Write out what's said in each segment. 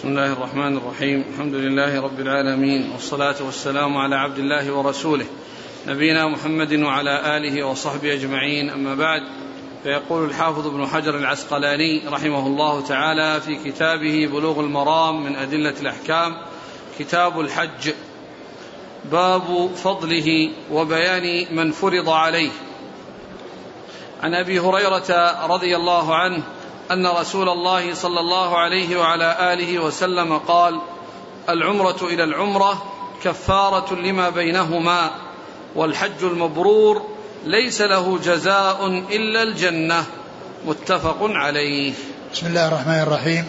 بسم الله الرحمن الرحيم. الحمد لله رب العالمين والصلاة والسلام على عبد الله ورسوله نبينا محمد وعلى آله وصحبه أجمعين. أما بعد فيقول الحافظ ابن حجر العسقلاني رحمه الله تعالى في كتابه بلوغ المرام من أدلة الأحكام كتاب الحج باب فضله وبيان من فرض عليه. عن أبي هريرة رضي الله عنه أن رسول الله صلى الله عليه وعلى آله وسلم قال العمرة إلى العمرة كفارة لما بينهما والحج المبرور ليس له جزاء إلا الجنة متفق عليه. بسم الله الرحمن الرحيم.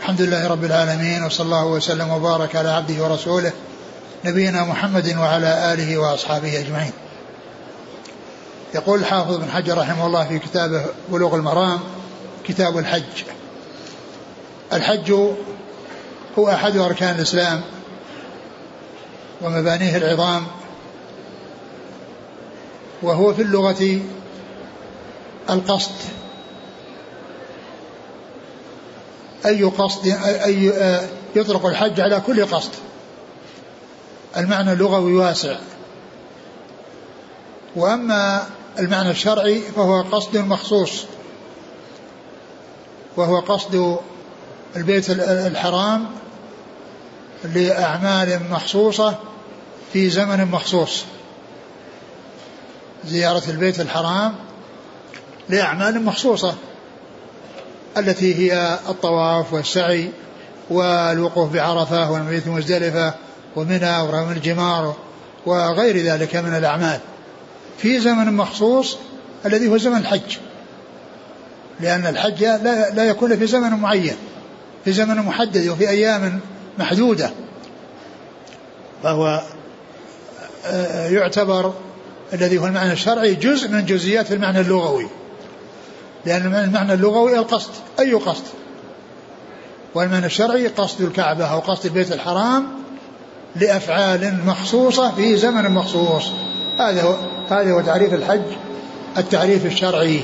الحمد لله رب العالمين وصلى الله وسلم وبارك على عبده ورسوله نبينا محمد وعلى آله وأصحابه أجمعين. يقول الحافظ بن حجر رحمه الله في كتابه بلوغ المرام كتاب الحج. الحج هو أحد أركان الإسلام ومبانيه العظام وهو في اللغة القصد. أي قصد أي يطلق الحج على كل قصد. المعنى اللغوي واسع. وأما المعنى الشرعي فهو قصد مخصوص. وهو قصد البيت الحرام لأعمال مخصوصة في زمن مخصوص. زيارة البيت الحرام لأعمال مخصوصة التي هي الطواف والسعي والوقوف بعرفة والمبيت مزدلفة ومنى ورمي الجمار وغير ذلك من الأعمال. في زمن مخصوص الذي هو زمن الحج. لأن الحج لا, لا يكون في زمن معين في زمن محدد وفي أيام محدودة. فهو آه، يعتبر الذي هو المعنى الشرعي جزء من جزئيات المعنى اللغوي. لأن المعنى اللغوي القصد أي قصد؟ والمعنى الشرعي قصد الكعبة أو قصد البيت الحرام لأفعال مخصوصة في زمن مخصوص. هذا هو هذا هو تعريف الحج التعريف الشرعي.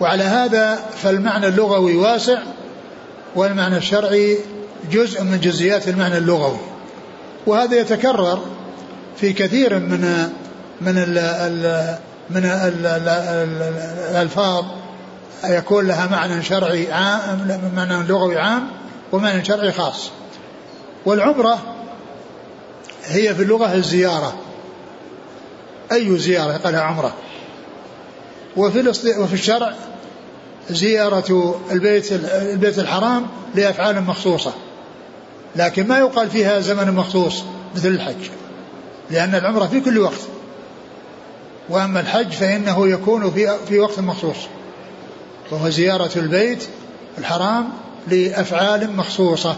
وعلى هذا فالمعنى اللغوي واسع والمعنى الشرعي جزء من جزئيات المعنى اللغوي. وهذا يتكرر في كثير من من ال ال من ال الألفاظ. يكون لها معنى شرعي عام معنى لغوي عام ومعنى شرعي خاص. والعمرة هي في اللغة الزيارة. أي زيارة قالها عمرة؟ وفي وفي الشرع زيارة البيت البيت الحرام لأفعال مخصوصة. لكن ما يقال فيها زمن مخصوص مثل الحج لأن العمرة في كل وقت. وأما الحج فإنه يكون في في وقت مخصوص وهو زيارة البيت الحرام لأفعال مخصوصة.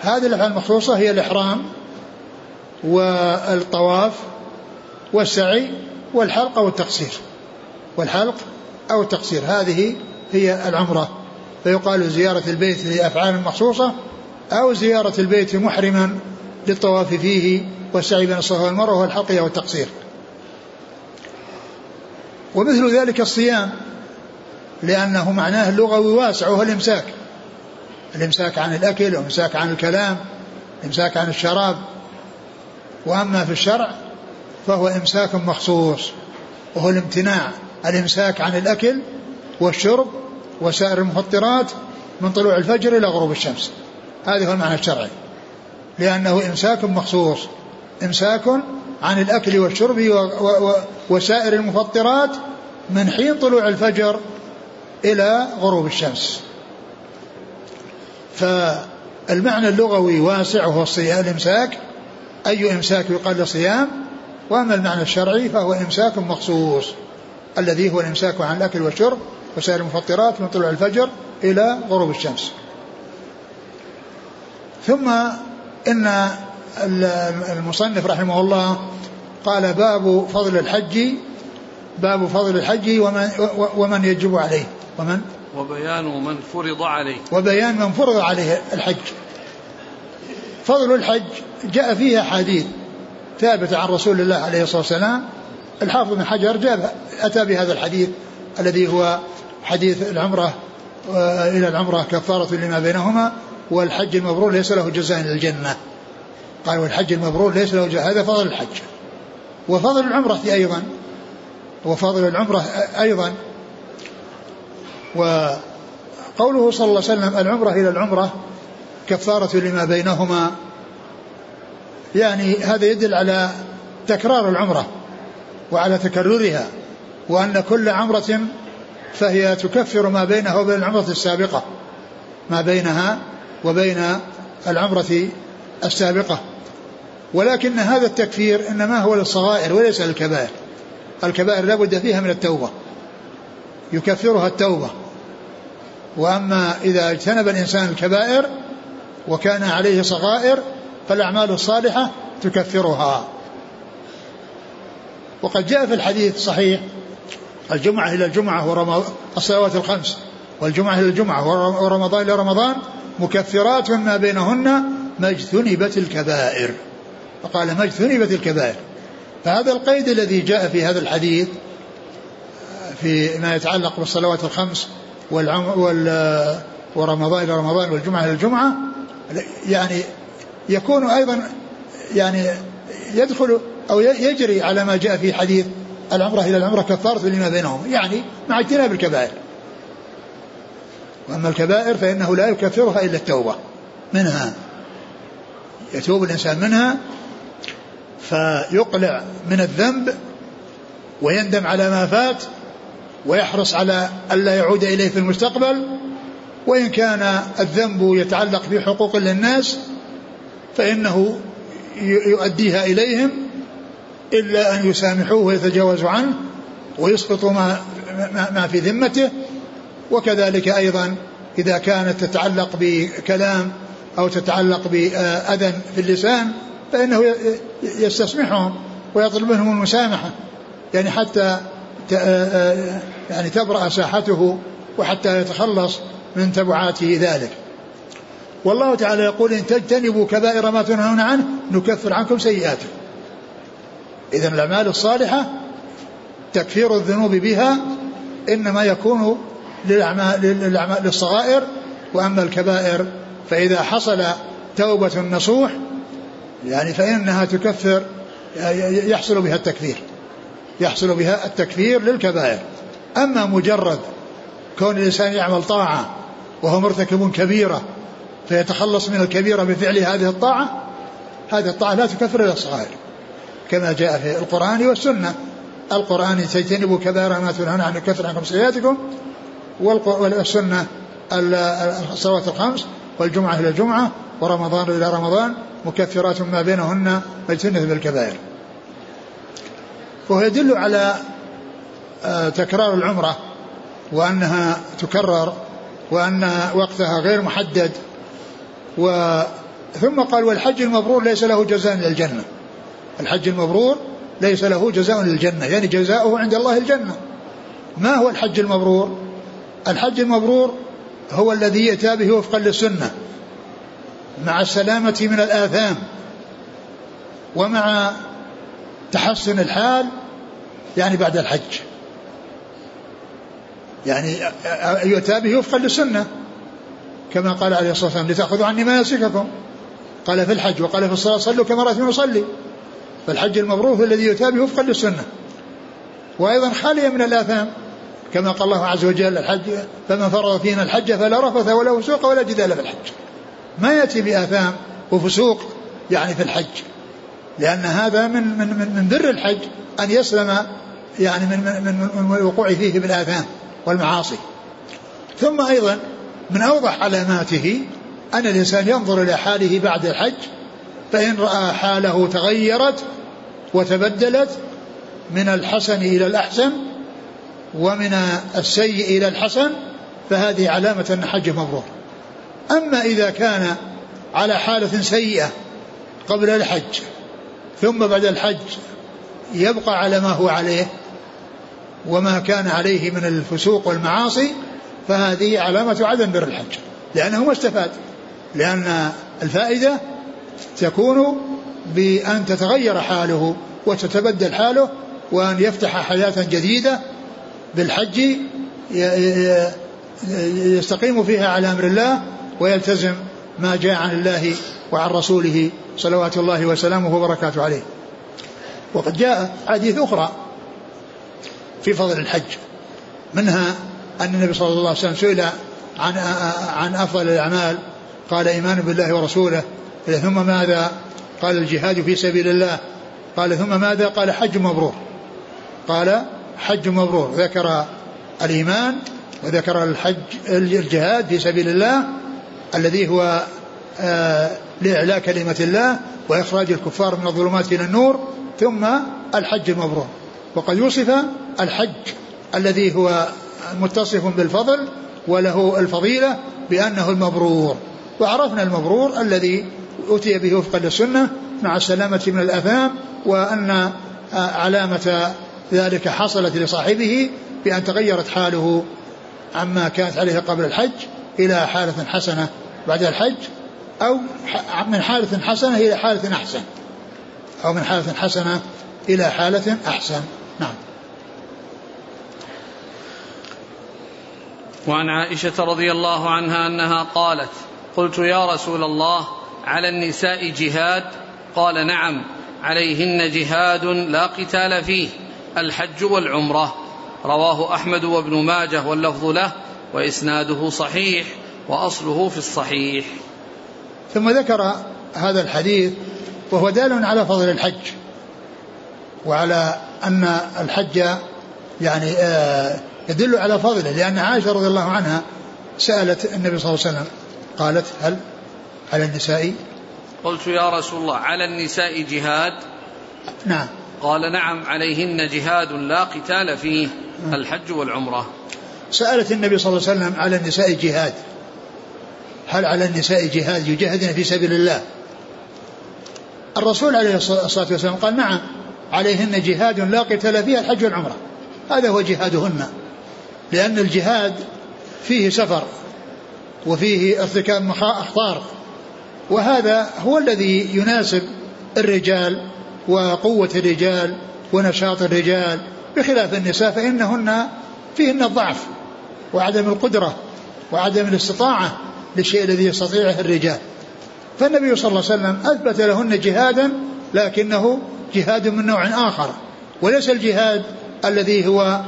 هذه الأفعال المخصوصة هي الإحرام والطواف والسعي والحلق أو التقصير والحلق أو التقصير. هذه هي العمرة. فيقال زيارة البيت لأفعال مخصوصة أو زيارة البيت محرما للطواف فيه والسعي بين الصفا والمروة والحلق أو التقصير. ومثل ذلك الصيام لأنه معناه اللغوي واسع وهو الإمساك. الإمساك عن الأكل والإمساك عن الكلام الإمساك عن الشراب. وأما في الشرع فهو إمساك مخصوص وهو الامتناع. الإمساك عن الأكل والشرب وسائر المفطرات من طلوع الفجر إلى غروب الشمس. هذا هو المعنى الشرعي. لأنه إمساك مخصوص. إمساك عن الأكل والشرب وسائر المفطرات من حين طلوع الفجر إلى غروب الشمس. فالمعنى اللغوي واسع وهو الصيام الإمساك أي إمساك يقال لصيام وأما المعنى الشرعي فهو إمساك مخصوص. الذي هو الإمساك عن الأكل والشرب وسائر المفطرات من طلوع الفجر إلى غروب الشمس. ثم إن المصنف رحمه الله قال باب فضل الحج باب فضل الحج ومن, ومن يجب عليه ومن؟ وبيان من فرض عليه. وبيان من فرض عليه الحج. فضل الحج جاء فيه أحاديث ثابتة عن رسول الله عليه الصلاة والسلام الحافظ بن حجر جاب أتى بهذا الحديث الذي هو حديث العمرة إلى العمرة كفارة لما بينهما والحج المبرور ليس له جزاء إلى الجنة. قال والحج المبرور ليس له جزاء هذا فضل الحج. وفضل العمرة أيضا. وفضل العمرة أيضا. وقوله صلى الله عليه وسلم العمرة إلى العمرة كفارة لما بينهما. يعني هذا يدل على تكرار العمرة. وعلى تكررها وأن كل عمرة فهي تكفر ما بينها وبين العمرة السابقة ما بينها وبين العمرة السابقة. ولكن هذا التكفير إنما هو للصغائر وليس للكبائر. الكبائر لا بد فيها من التوبة يكفرها التوبة. وأما إذا اجتنب الإنسان الكبائر وكان عليه صغائر فالأعمال الصالحة تكفرها. وقد جاء في الحديث صحيح الجمعة إلى الجمعة الصلوات الخمس والجمعة إلى الجمعة ورمضان إلى رمضان مكفرات ما بينهن ما اجتنبت الكبائر. فقال ما اجتنبت الكبائر. فهذا القيد الذي جاء في هذا الحديث في ما يتعلق بالصلوات الخمس والعم وال ورمضان إلى رمضان والجمعة إلى الجمعة يعني يكون أيضا يعني يدخل أو يجري على ما جاء في حديث العمرة إلى العمرة كفارة لما بينهم يعني مع اجتناب الكبائر. وأما الكبائر فإنه لا يكفرها إلا التوبة منها يتوب الإنسان منها فيقلع من الذنب ويندم على ما فات ويحرص على ألا يعود إليه في المستقبل وإن كان الذنب يتعلق بحقوق للناس فإنه يؤديها إليهم إلا أن يسامحوه ويتجاوزوا عنه ويسقطوا ما, ما في ذمته. وكذلك أيضا إذا كانت تتعلق بكلام أو تتعلق بأذى في اللسان فإنه يستسمحهم ويطلب منهم المسامحة. يعني حتى يعني تبرأ ساحته وحتى يتخلص من تبعات ذلك. والله تعالى يقول إن تجتنبوا كبائر ما تنهون عنه نكفر عنكم سيئاتكم إذا الأعمال الصالحة تكفير الذنوب بها إنما يكون للأعمال للصغائر وأما الكبائر فإذا حصل توبة نصوح يعني فإنها تكفر يحصل بها التكفير يحصل بها التكفير للكبائر. أما مجرد كون الإنسان يعمل طاعة وهو مرتكب كبيرة فيتخلص من الكبيرة بفعل هذه الطاعة هذه الطاعة لا تكفر إلا الصغائر. كما جاء في القرآن والسنة. القرآن تجتنبوا كبائر ما تنهون عن يكفر عنكم سيئاتكم والسنة الصلوات الخمس والجمعة إلى الجمعة ورمضان إلى رمضان مكفرات ما بينهن ما بالكبائر. وهو يدل على آه، تكرار العمرة وأنها تكرر وأن وقتها غير محدد و ثم قال والحج المبرور ليس له جزاء إلى الجنة. الحج المبرور ليس له جزاء للجنة يعني جزاؤه عند الله الجنة. ما هو الحج المبرور؟ الحج المبرور هو الذي يأتى به وفقا للسنة مع السلامة من الآثام ومع تحسن الحال يعني بعد الحج. يعني يؤتى به وفقا للسنة كما قال عليه الصلاة والسلام لتأخذوا عني مناسككم قال في الحج وقال في الصلاة صلوا كما رأيتم يصلي. فالحج المبرور هو الذي يؤتى به وفقا للسنة. وأيضا خاليا من الآثام كما قال الله عز وجل الحج فمن فرض فينا الحج فلا رفث ولا فسوق ولا جدال في الحج. ما يأتي بآثام وفسوق يعني في الحج لأن هذا من من من, من بر الحج أن يسلم يعني من من من, من الوقوع فيه بالآثام والمعاصي. ثم أيضا من أوضح علاماته أن الإنسان ينظر إلى حاله بعد الحج فإن رأى حاله تغيرت وتبدلت من الحسن إلى الأحسن ومن السيء إلى الحسن فهذه علامة أن حجه مبرور. أما إذا كان على حالة سيئة قبل الحج ثم بعد الحج يبقى على ما هو عليه وما كان عليه من الفسوق والمعاصي فهذه علامة عدم بر الحج لأنه ما استفاد لأن الفائدة تكون بأن تتغير حاله وتتبدل حاله وأن يفتح حياة جديدة بالحج يستقيم فيها على أمر الله ويلتزم ما جاء عن الله وعن رسوله صلوات الله وسلامه وبركاته عليه. وقد جاء حديث أخرى في فضل الحج منها أن النبي صلى الله عليه وسلم سئل عن عن أفضل الأعمال قال إيمان بالله ورسوله ثم ماذا قال الجهاد في سبيل الله؟ قال ثم ماذا قال حج مبرور. قال حج مبرور. ذكر الإيمان وذكر الحج الجهاد في سبيل الله الذي هو آه لإعلاء كلمة الله وإخراج الكفار من الظلمات إلى النور ثم الحج المبرور. وقد وصف الحج الذي هو متصف بالفضل وله الفضيلة بأنه المبرور. وعرفنا المبرور الذي أتي به وفقا للسنة مع السلامة من الآثام وأن آه، علامة ذلك حصلت لصاحبه بأن تغيرت حاله عما كانت عليه قبل الحج إلى حالة حسنة بعد الحج أو من حالة حسنة إلى حالة أحسن. أو من حالة حسنة إلى حالة أحسن. نعم. وعن عائشة رضي الله عنها أنها قالت قلت يا رسول الله على النساء جهاد؟ قال نعم عليهن جهاد لا قتال فيه الحج والعمرة. رواه أحمد وابن ماجه واللفظ له وإسناده صحيح وأصله في الصحيح. ثم ذكر هذا الحديث وهو دال على فضل الحج. وعلى أن الحج يعني آه، يدل على فضله لأن عائشة رضي الله عنها سألت النبي صلى الله عليه وسلم قالت هل على النساء؟ قلت يا رسول الله على النساء جهاد؟ نعم. قال نعم عليهن جهاد لا قتال فيه الحج والعمرة. سألت النبي صلى الله عليه وسلم على النساء جهاد. هل على النساء جهاد يجاهدن في سبيل الله؟ الرسول عليه الصلاة والسلام قال نعم عليهن جهاد لا قتال فيه الحج والعمرة. هذا هو جهادهن لأن الجهاد فيه سفر وفيه ارتكاب أخطار. وهذا هو الذي يناسب الرجال وقوة الرجال ونشاط الرجال. بخلاف النساء فإنهن فيهن الضعف وعدم القدرة وعدم الاستطاعة للشيء الذي يستطيعه الرجال. فالنبي صلى الله عليه وسلم أثبت لهن جهادا لكنه جهاد من نوع آخر وليس الجهاد الذي هو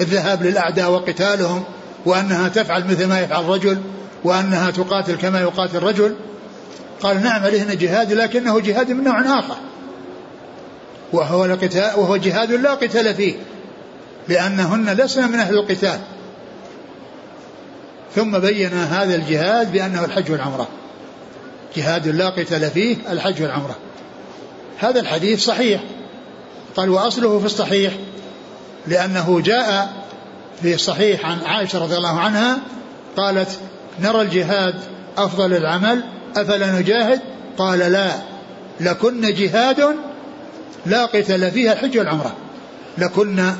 الذهاب للأعداء وقتالهم وأنها تفعل مثل ما يفعل الرجل. وأنها تقاتل كما يقاتل الرجل قال نعم عليهن جهاد لكنه جهاد من نوع آخر. وهو القتال وهو جهاد لا قتال فيه لأنهن لسن من أهل القتال. ثم بين هذا الجهاد بأنه الحج والعمرة. جهاد لا قتال فيه الحج والعمرة. هذا الحديث صحيح. قال وأصله في الصحيح لأنه جاء في الصحيح عن عائشة رضي الله عنها قالت نرى الجهاد أفضل العمل أفلا نجاهد؟ قال لا لكن جهاد لا قتال فيها الحج والعمرة. لكن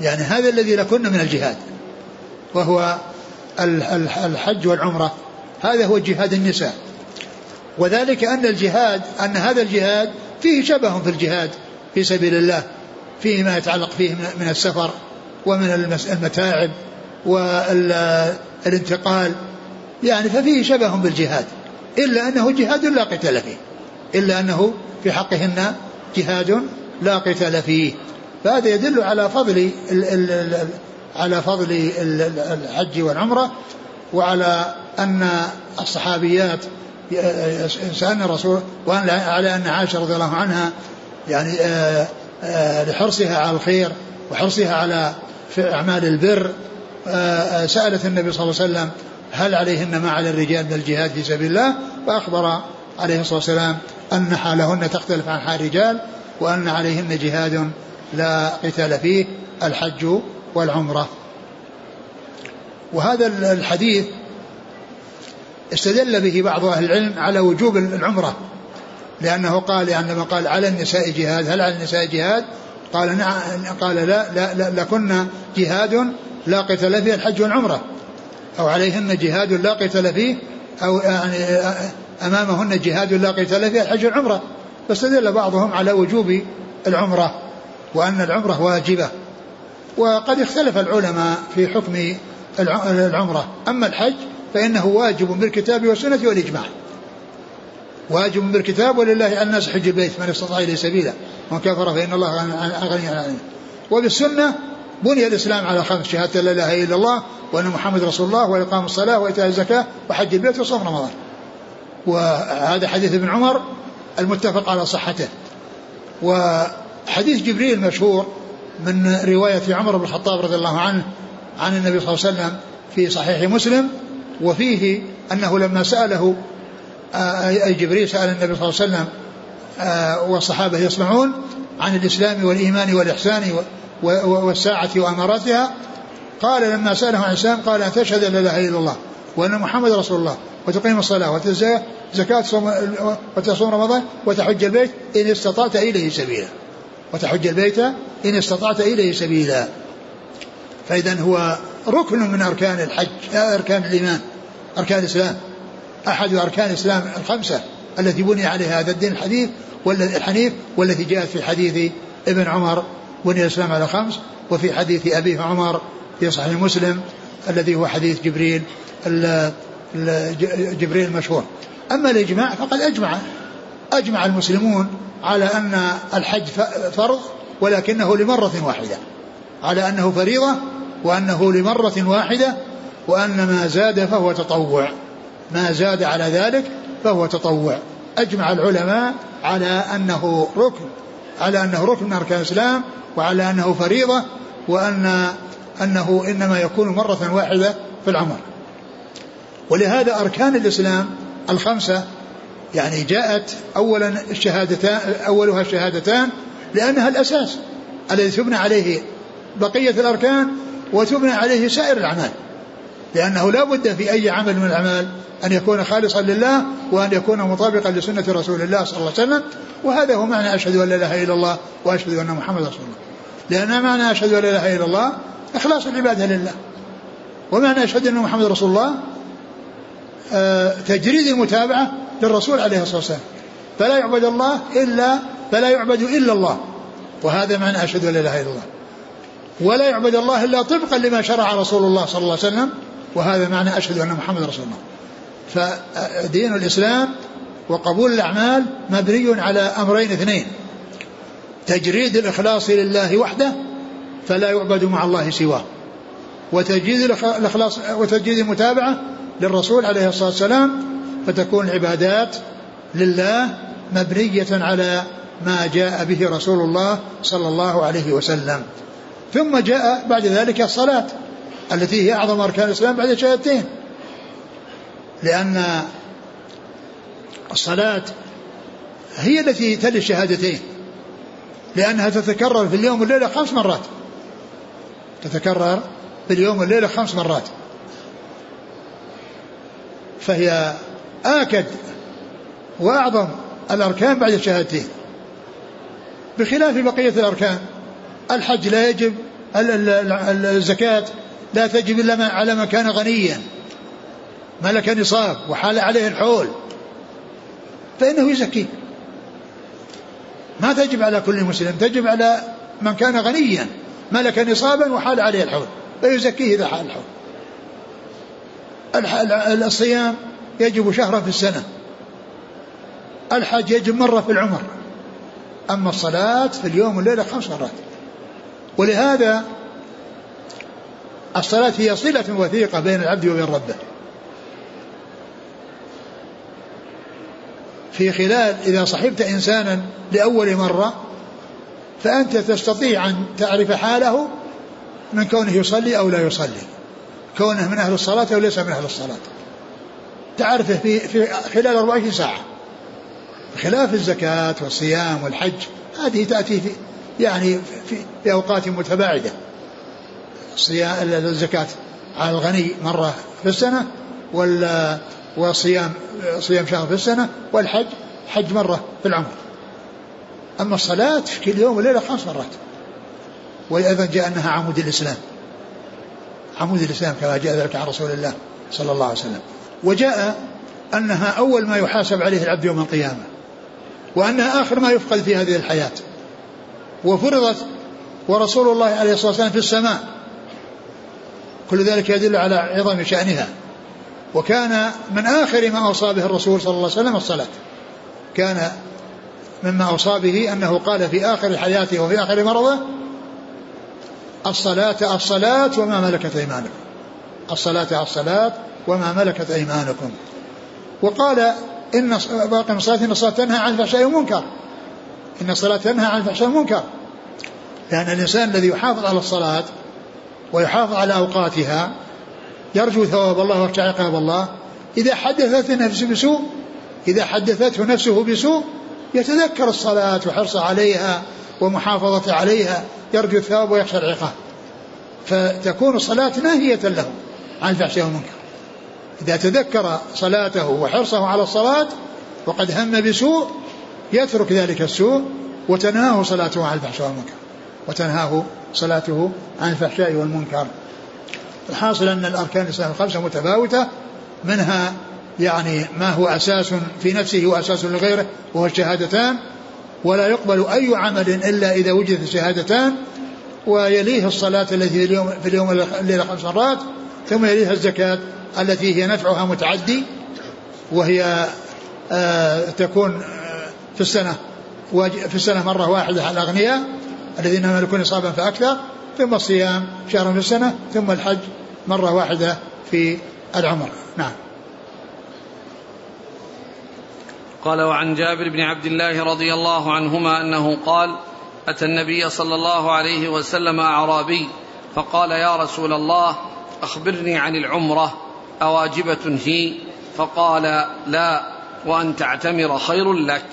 يعني هذا الذي لكن من الجهاد وهو الحج والعمرة. هذا هو جهاد النساء. وذلك أن الجهاد أن هذا الجهاد فيه شبه في الجهاد في سبيل الله فيه ما يتعلق فيه من السفر ومن المتاعب والانتقال يعني ففيه شبه بالجهاد إلا أنه جهاد لا قتال فيه إلا أنه في حقهن جهاد لا قتال فيه. فهذا يدل على فضل على فضل الحج والعمرة وعلى أن الصحابيات سألن الرسول وأن على أن عائشة رضي الله عنها يعني آه، آه، لحرصها على الخير وحرصها على أعمال البر آه، سألت النبي صلى الله عليه وسلم هل عليهن ما على الرجال من الجهاد في سبيل الله؟ فأخبر عليه الصلاة والسلام أن حالهن تختلف عن حال الرجال وأن عليهن جهاد لا قتال فيه الحج والعمرة. وهذا الحديث استدل به بعض أهل العلم على وجوب العمرة لأنه قال يعني قال على النساء جهاد هل على النساء جهاد؟ قال نعم قال لا لا, لا لكن جهاد لا قتال فيه الحج والعمرة. أو عليهن جهاد لا قتال فيه أو يعني أمامهن جهاد لا قتال فيه الحج والعمرة فاستدل بعضهم على وجوب العمرة وأن العمرة واجبة. وقد اختلف العلماء في حكم العمرة. أما الحج فإنه واجب بالكتاب والسنة والإجماع. واجب بالكتاب ولله على الناس حج البيت من استطاع إليه سبيلا. ومن كفر فإن الله غني عنه. وبالسنة بني الإسلام على خمس شهادة لا إله إلا الله وأن محمد رسول الله وإقام الصلاة وإيتاء الزكاة وحج البيت وصوم رمضان. وهذا حديث ابن عمر المتفق على صحته. وحديث جبريل مشهور من رواية عمر بن الخطاب رضي الله عنه عن النبي صلى الله عليه وسلم في صحيح مسلم وفيه أنه لما سأله آه، أي جبريل سأل النبي صلى الله عليه وسلم آه، والصحابة يسمعون عن الإسلام والإيمان والإحسان والساعة وأماراتها. قال لما سأله عن الإسلام قال أن تشهد أن لا إله إلا الله وأن محمد رسول الله وتقيم الصلاة وتزكى زكاة وتصوم رمضان وتحج البيت إن استطعت إليه سبيلا. وتحج البيت إن استطعت إليه سبيلا. فإذا هو ركن من أركان الحج أركان الإيمان أركان الإسلام. أحد أركان الإسلام الخمسة التي بني عليها هذا الدين الحديث الحنيف والتي جاءت في حديث ابن عمر بني الإسلام على خمس وفي حديث أبيه عمر في صحيح مسلم الذي هو حديث جبريل جبريل المشهور. أما الإجماع فقد أجمع أجمع المسلمون على أن الحج فرض ولكنه لمرة واحدة. على أنه فريضة وأنه لمرة واحدة وأن ما زاد فهو تطوع. ما زاد على ذلك فهو تطوع. أجمع العلماء على أنه ركن. على أنه ركن من أركان الإسلام وعلى أنه فريضة وأن أنه إنما يكون مرة واحدة في العمر. ولهذا أركان الإسلام الخمسة يعني جاءت أولا الشهادتان أولها الشهادتان لأنها الأساس الذي تبنى عليه بقية الأركان وتبنى عليه سائر الأعمال. لأنه لا بد في أي عمل من الأعمال أن يكون خالصا لله وأن يكون مطابقا لسنة رسول الله صلى الله عليه وسلم. وهذا هو معنى أشهد أن لا إله إلا الله وأشهد أن محمد رسول الله. لأن معنى أشهد أن لا إله إلا الله إخلاص العبادة لله. ومعنى أشهد أن محمد رسول الله آه، تجريد المتابعة للرسول عليه الصلاة والسلام. فلا يعبد الله إلا فلا يعبد إلا الله. وهذا معنى أشهد أن لا إله إلا الله. ولا يعبد الله إلا طبقا لما شرع رسول الله صلى الله عليه وسلم. وهذا معنى أشهد أن محمد رسول الله. فدين الإسلام وقبول الأعمال مبني على أمرين اثنين. تجريد الإخلاص لله وحده فلا يعبد مع الله سواه. وتجديد الإخلاص وتجديد المتابعة للرسول عليه الصلاة والسلام فتكون العبادات لله مبنية على ما جاء به رسول الله صلى الله عليه وسلم. ثم جاء بعد ذلك الصلاة. التي هي أعظم أركان الإسلام بعد الشهادتين. لأن الصلاة هي التي تلي الشهادتين. لأنها تتكرر في اليوم والليلة خمس مرات. تتكرر في اليوم والليلة خمس مرات. فهي آكد وأعظم الأركان بعد الشهادتين. بخلاف بقية الأركان الحج لا يجب الزكاة لا تجب إلا على من كان غنيا. ملك نصاب وحال عليه الحول. فإنه يزكيه ما تجب على كل مسلم تجب على من كان غنيا. ملك نصابا وحال عليه الحول. فيزكيه إذا حال الحول. الصيام يجب شهرا في السنة. الحج يجب مرة في العمر. أما الصلاة في اليوم والليلة خمس مرات. ولهذا الصلاة هي صلة وثيقة بين العبد وبين ربه. في خلال إذا صحبت إنسانا لأول مرة فأنت تستطيع أن تعرف حاله من كونه يصلي أو لا يصلي. كونه من أهل الصلاة أو ليس من أهل الصلاة. تعرفه في, في خلال 24 ساعة. خلاف الزكاة والصيام والحج هذه تأتي في يعني في, في أوقات متباعدة. الصيام الزكاة على الغني مرة في السنة وال وصيام صيام شهر في السنة والحج حج مرة في العمر. أما الصلاة في كل يوم وليلة خمس مرات. وأيضا جاء أنها عمود الإسلام. عمود الإسلام كما جاء ذلك عن رسول الله صلى الله عليه وسلم. وجاء أنها أول ما يحاسب عليه العبد يوم القيامة وأنها آخر ما يفقد في هذه الحياة. وفرضت ورسول الله عليه الصلاة والسلام في السماء كل ذلك يدل على عظم شأنها. وكان من آخر ما أوصى به الرسول صلى الله عليه وسلم الصلاة. كان مما أوصى به أنه قال في آخر حياته وفي آخر مرضه الصلاة الصلاة وما ملكت أيمانكم. الصلاة الصلاة وما ملكت أيمانكم. وقال إن باقي الصلاة إن الصلاة تنهى عن الفحشاء والمنكر. إن الصلاة تنهى عن الفحشاء والمنكر. لأن الإنسان الذي يحافظ على الصلاة ويحافظ على أوقاتها يرجو ثواب الله ويخشى عقاب الله. إذا حدثت نفسه بسوء إذا حدثته نفسه بسوء يتذكر الصلاة وحرصه عليها ومحافظة عليها يرجو الثواب ويخشى العقاب. فتكون الصلاة ناهية له عن الفحشاء والمنكر. إذا تذكر صلاته وحرصه على الصلاة وقد هم بسوء يترك ذلك السوء وتنهاه صلاته عن الفحشاء والمنكر. وتنهاه صلاته عن الفحشاء والمنكر. الحاصل أن الأركان الإسلام الخمسة متفاوتة منها يعني ما هو أساس في نفسه وأساس لغيره وهو الشهادتان ولا يقبل أي عمل إلا إذا وجدت الشهادتان ويليه الصلاة التي في اليوم في اليوم الليلة خمس مرات ثم يليها الزكاة التي هي نفعها متعدي وهي آه تكون آه في السنة في السنة مرة واحدة على الأغنياء الذين يملكون نصابا فأكثر ثم الصيام شهر في السنة ثم الحج مرة واحدة في العمر. نعم. قال وعن جابر بن عبد الله رضي الله عنهما أنه قال أتى النبي صلى الله عليه وسلم أعرابي فقال يا رسول الله أخبرني عن العمرة أواجبة هي؟ فقال لا وأن تعتمر خير لك.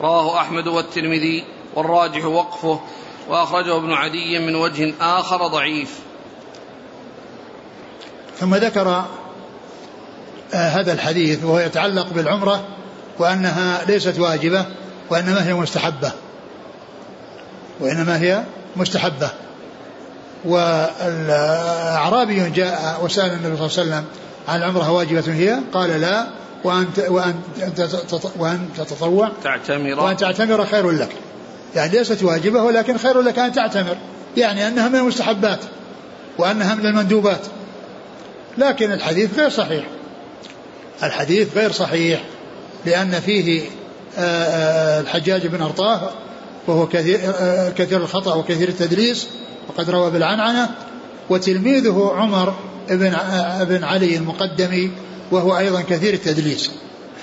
رواه أحمد والترمذي والراجح وقفه. وأخرجه ابن عدي من وجه آخر ضعيف. ثم ذكر آه، هذا الحديث وهو يتعلق بالعمرة وأنها ليست واجبة وإنما هي مستحبة. وإنما هي مستحبة. والأعرابي جاء وسأل النبي صلى الله عليه وسلم عن العمرة واجبة هي؟ قال لا. وأن وأن وأن تتطوع تعتمر. وأن تعتمر خير لك. يعني ليست واجبة ولكن خير لك أن تعتمر يعني أنها من المستحبات وأنها من المندوبات. لكن الحديث غير صحيح. الحديث غير صحيح لأن فيه آه، آه، الحجاج بن أرطاه وهو كثير, آه، كثير الخطأ وكثير التدليس وقد روى بالعنعنة وتلميذه عمر بن بن علي المقدمي وهو أيضا كثير التدليس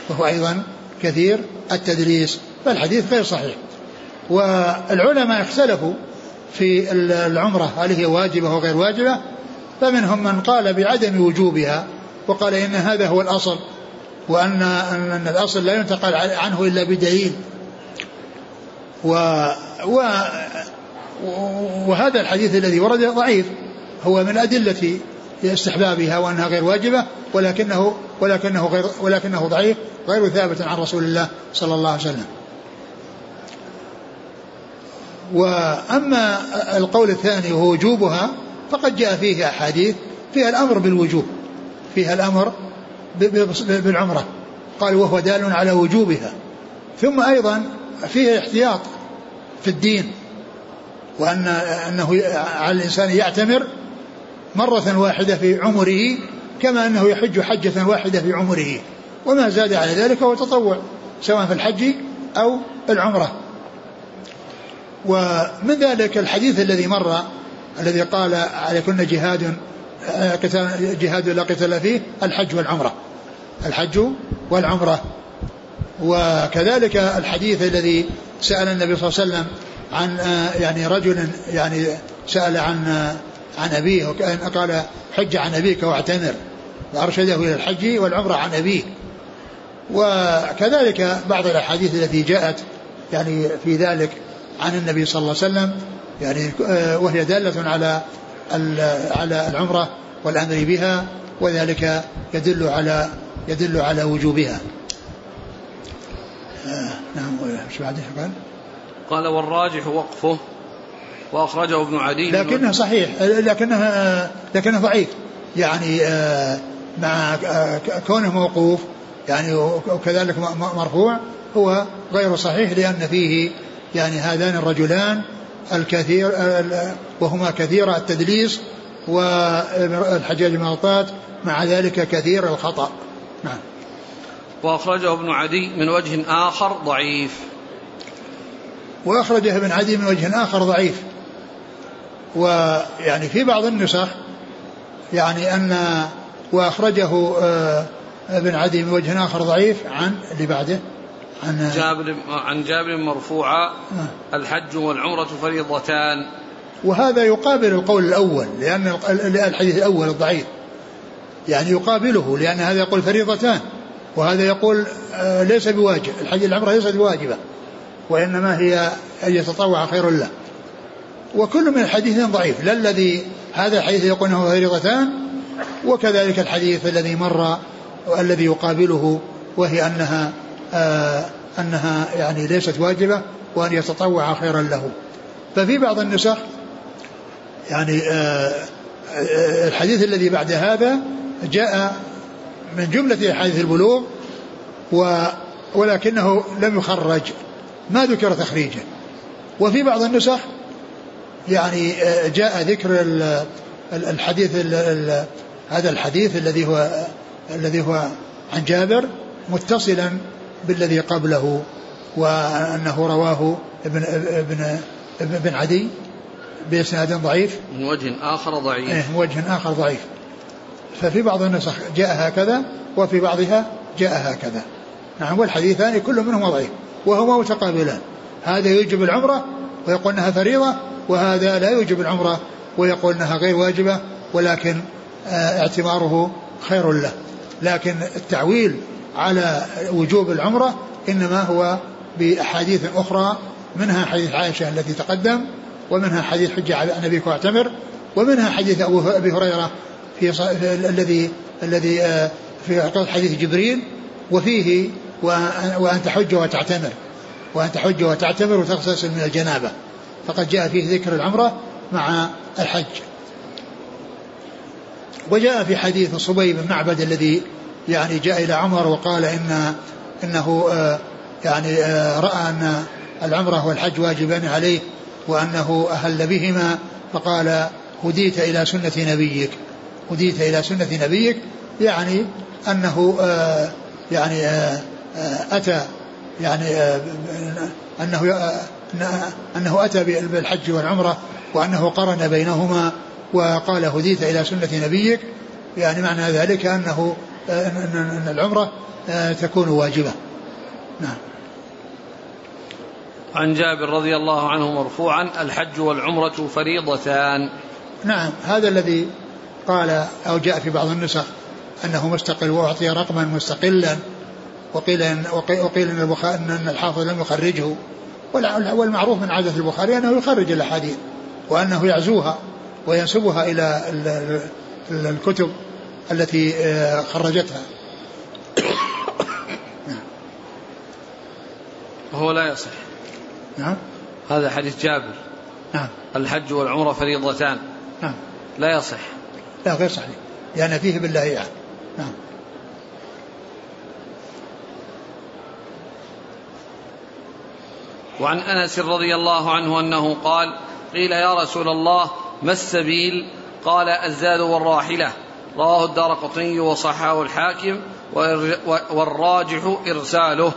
وهو أيضا كثير التدليس. فالحديث غير صحيح. والعلماء اختلفوا في العمرة هل هي واجبة أو غير واجبة فمنهم من قال بعدم وجوبها وقال إن هذا هو الأصل وأن أن الأصل لا ينتقل عنه إلا بدليل و, و وهذا الحديث الذي ورد ضعيف هو من أدلة استحبابها وأنها غير واجبة ولكنه ولكنه غير ولكنه ضعيف غير ثابت عن رسول الله صلى الله عليه وسلم. وأما القول الثاني وهو وجوبها فقد جاء فيه أحاديث فيها الأمر بالوجوب فيها الأمر بالعمرة. قال وهو دال على وجوبها. ثم أيضا فيه احتياط في الدين وأن أنه على الإنسان يعتمر مرة واحدة في عمره كما أنه يحج حجة واحدة في عمره. وما زاد على ذلك هو تطوع سواء في الحج أو العمرة. ومن ذلك الحديث الذي مر الذي قال عليكن جهاد جهاد لا قتال فيه الحج والعمرة. الحج والعمرة. وكذلك الحديث الذي سأل النبي صلى الله عليه وسلم عن يعني رجل يعني سأل عن عن أبيه قال حج عن أبيك واعتمر. وأرشده إلى الحج والعمرة عن أبيه. وكذلك بعض الأحاديث التي جاءت يعني في ذلك. عن النبي صلى الله عليه وسلم يعني وهي دالة على على العمرة والأمر بها وذلك يدل على يدل على وجوبها. آه نعم إيش بعده؟ قال؟ قال والراجح وقفه وأخرجه ابن عدي. لكنه صحيح لكنه لكنه ضعيف. يعني آه مع آه كونه موقوف يعني وكذلك مرفوع هو غير صحيح لأن فيه يعني هذان الرجلان الكثير وهما كثير التدليس والحجاج المغطاة مع ذلك كثير الخطأ. نعم. وأخرجه ابن عدي من وجه آخر ضعيف. وأخرجه ابن عدي من وجه آخر ضعيف. ويعني في بعض النسخ يعني أن وأخرجه آه، ابن عدي من وجه آخر ضعيف عن اللي بعده. عن جابر عن جابر مرفوعا آه. الحج والعمرة فريضتان. وهذا يقابل القول الأول لأن الحديث الأول الضعيف يعني يقابله لأن هذا يقول فريضتان وهذا يقول آه، ليس بواجب الحج العمرة ليست بواجبة وإنما هي أن يتطوع خير له. وكل من الحديثين ضعيف لا الذي هذا الحديث يقول إنه فريضتان وكذلك الحديث الذي مر والذي يقابله وهي أنها آه أنها يعني ليست واجبة وأن يتطوع خيرا له. ففي بعض النسخ يعني آه, آه، الحديث الذي بعد هذا جاء من جملة أحاديث البلوغ ولكنه لم يخرج ما ذكر تخريجه وفي بعض النسخ يعني جاء ذكر الحديث هذا الحديث الذي هو الذي هو عن جابر متصلا بالذي قبله وأنه رواه ابن ابن ابن عدي بإسناد ضعيف. من وجه آخر ضعيف. إيه من وجه آخر ضعيف. ففي بعض النسخ جاء هكذا وفي بعضها جاء هكذا. نعم والحديثان كل منهما ضعيف وهما متقابلان. هذا يوجب العمرة ويقول أنها فريضة وهذا لا يوجب العمرة ويقول أنها غير واجبة ولكن آه، اعتباره خير له. لكن التعويل على وجوب العمرة إنما هو بأحاديث أخرى منها حديث عائشة التي تقدم ومنها حديث حجة على نبيك واعتمر ومنها حديث أبي هريرة في, الذي الذي آه، في حديث جبريل وفيه وأن تحج وتعتمر. وأن تحج وتعتمر وتغتسل من الجنابة. فقد جاء فيه ذكر العمرة مع الحج. وجاء في حديث صبي بن معبد الذي يعني جاء إلى عمر وقال إن إنه آه، يعني آه، رأى أن العمرة والحج واجبان عليه وأنه أهل بهما فقال هديت إلى سنة نبيك. هديت إلى سنة نبيك يعني أنه آه، يعني أتى يعني أنه أنه أتى بالحج والعمرة وأنه قرن بينهما وقال هديت إلى سنة نبيك. يعني معنى ذلك أنه أن العمرة آه، تكون واجبة. نعم. عن جابر رضي الله عنه مرفوعا الحج والعمرة فريضتان. نعم. هذا الذي قال أو جاء في بعض النسخ أنه مستقل وأعطي رقما مستقلا وقيل إن وقيل إن, إن الحافظ لم يخرجه. والمعروف من عادة البخاري أنه يخرج الأحاديث وأنه يعزوها وينسبها إلى الكتب. التي آه، خرجتها. وهو لا يصح. نعم. هذا حديث جابر. نعم. الحج والعمرة فريضتان. نعم. لا يصح. لا غير صحيح. لأن فيه بالله يعني. نعم. وعن أنس رضي الله عنه أنه قال قيل يا رسول الله ما السبيل؟ قال الزاد والراحلة. رواه الدار قطني وصححه الحاكم والراجح إرساله.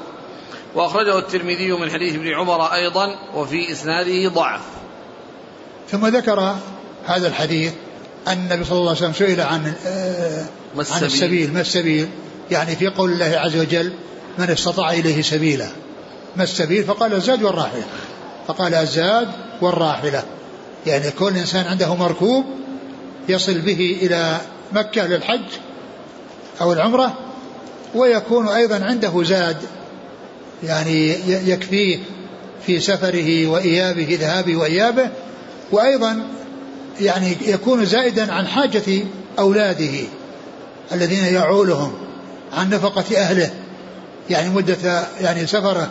وأخرجه الترمذي من حديث ابن عمر أيضا وفي إسناده ضعف. ثم ذكر هذا الحديث أن النبي صلى الله عليه وسلم سئل عن آه، عن السبيل ما السبيل؟ يعني في قول الله عز وجل من استطاع إليه سبيلا. ما السبيل؟ فقال الزاد والراحلة. فقال الزاد والراحلة. يعني كل إنسان عنده مركوب يصل به إلى مكة للحج أو العمرة ويكون أيضا عنده زاد يعني يكفيه في سفره وإيابه ذهابه وإيابه وأيضا يعني يكون زائدا عن حاجة أولاده الذين يعولهم عن نفقة أهله يعني مدة يعني سفره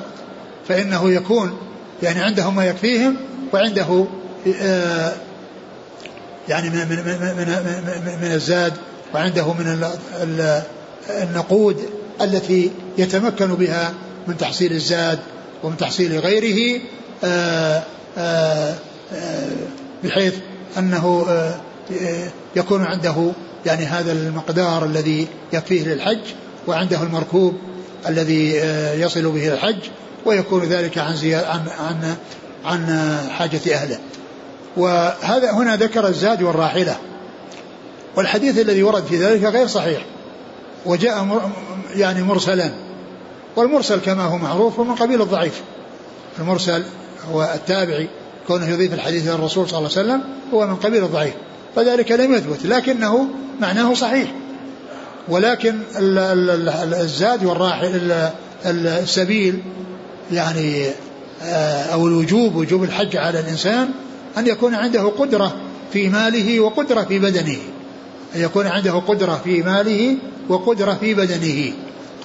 فإنه يكون يعني عنده ما يكفيهم وعنده آه، يعني من من من من الزاد وعنده من النقود التي يتمكن بها من تحصيل الزاد ومن تحصيل غيره آه، آه، بحيث أنه يكون عنده يعني هذا المقدار الذي يكفيه للحج وعنده المركوب الذي يصل به الحج ويكون ذلك عن عن عن عن حاجة أهله. وهذا هنا ذكر الزاد والراحلة. والحديث الذي ورد في ذلك غير صحيح. وجاء يعني مرسلا والمرسل كما هو معروف من قبيل الضعيف. المرسل هو التابعي كونه يضيف الحديث إلى الرسول صلى الله عليه وسلم هو من قبيل الضعيف. فذلك لم يثبت لكنه معناه صحيح. ولكن الزاد والراحل السبيل يعني آه، أو الوجوب وجوب الحج على الإنسان أن يكون عنده قدرة في ماله وقدرة في بدنه. أن يكون عنده قدرة في ماله وقدرة في بدنه.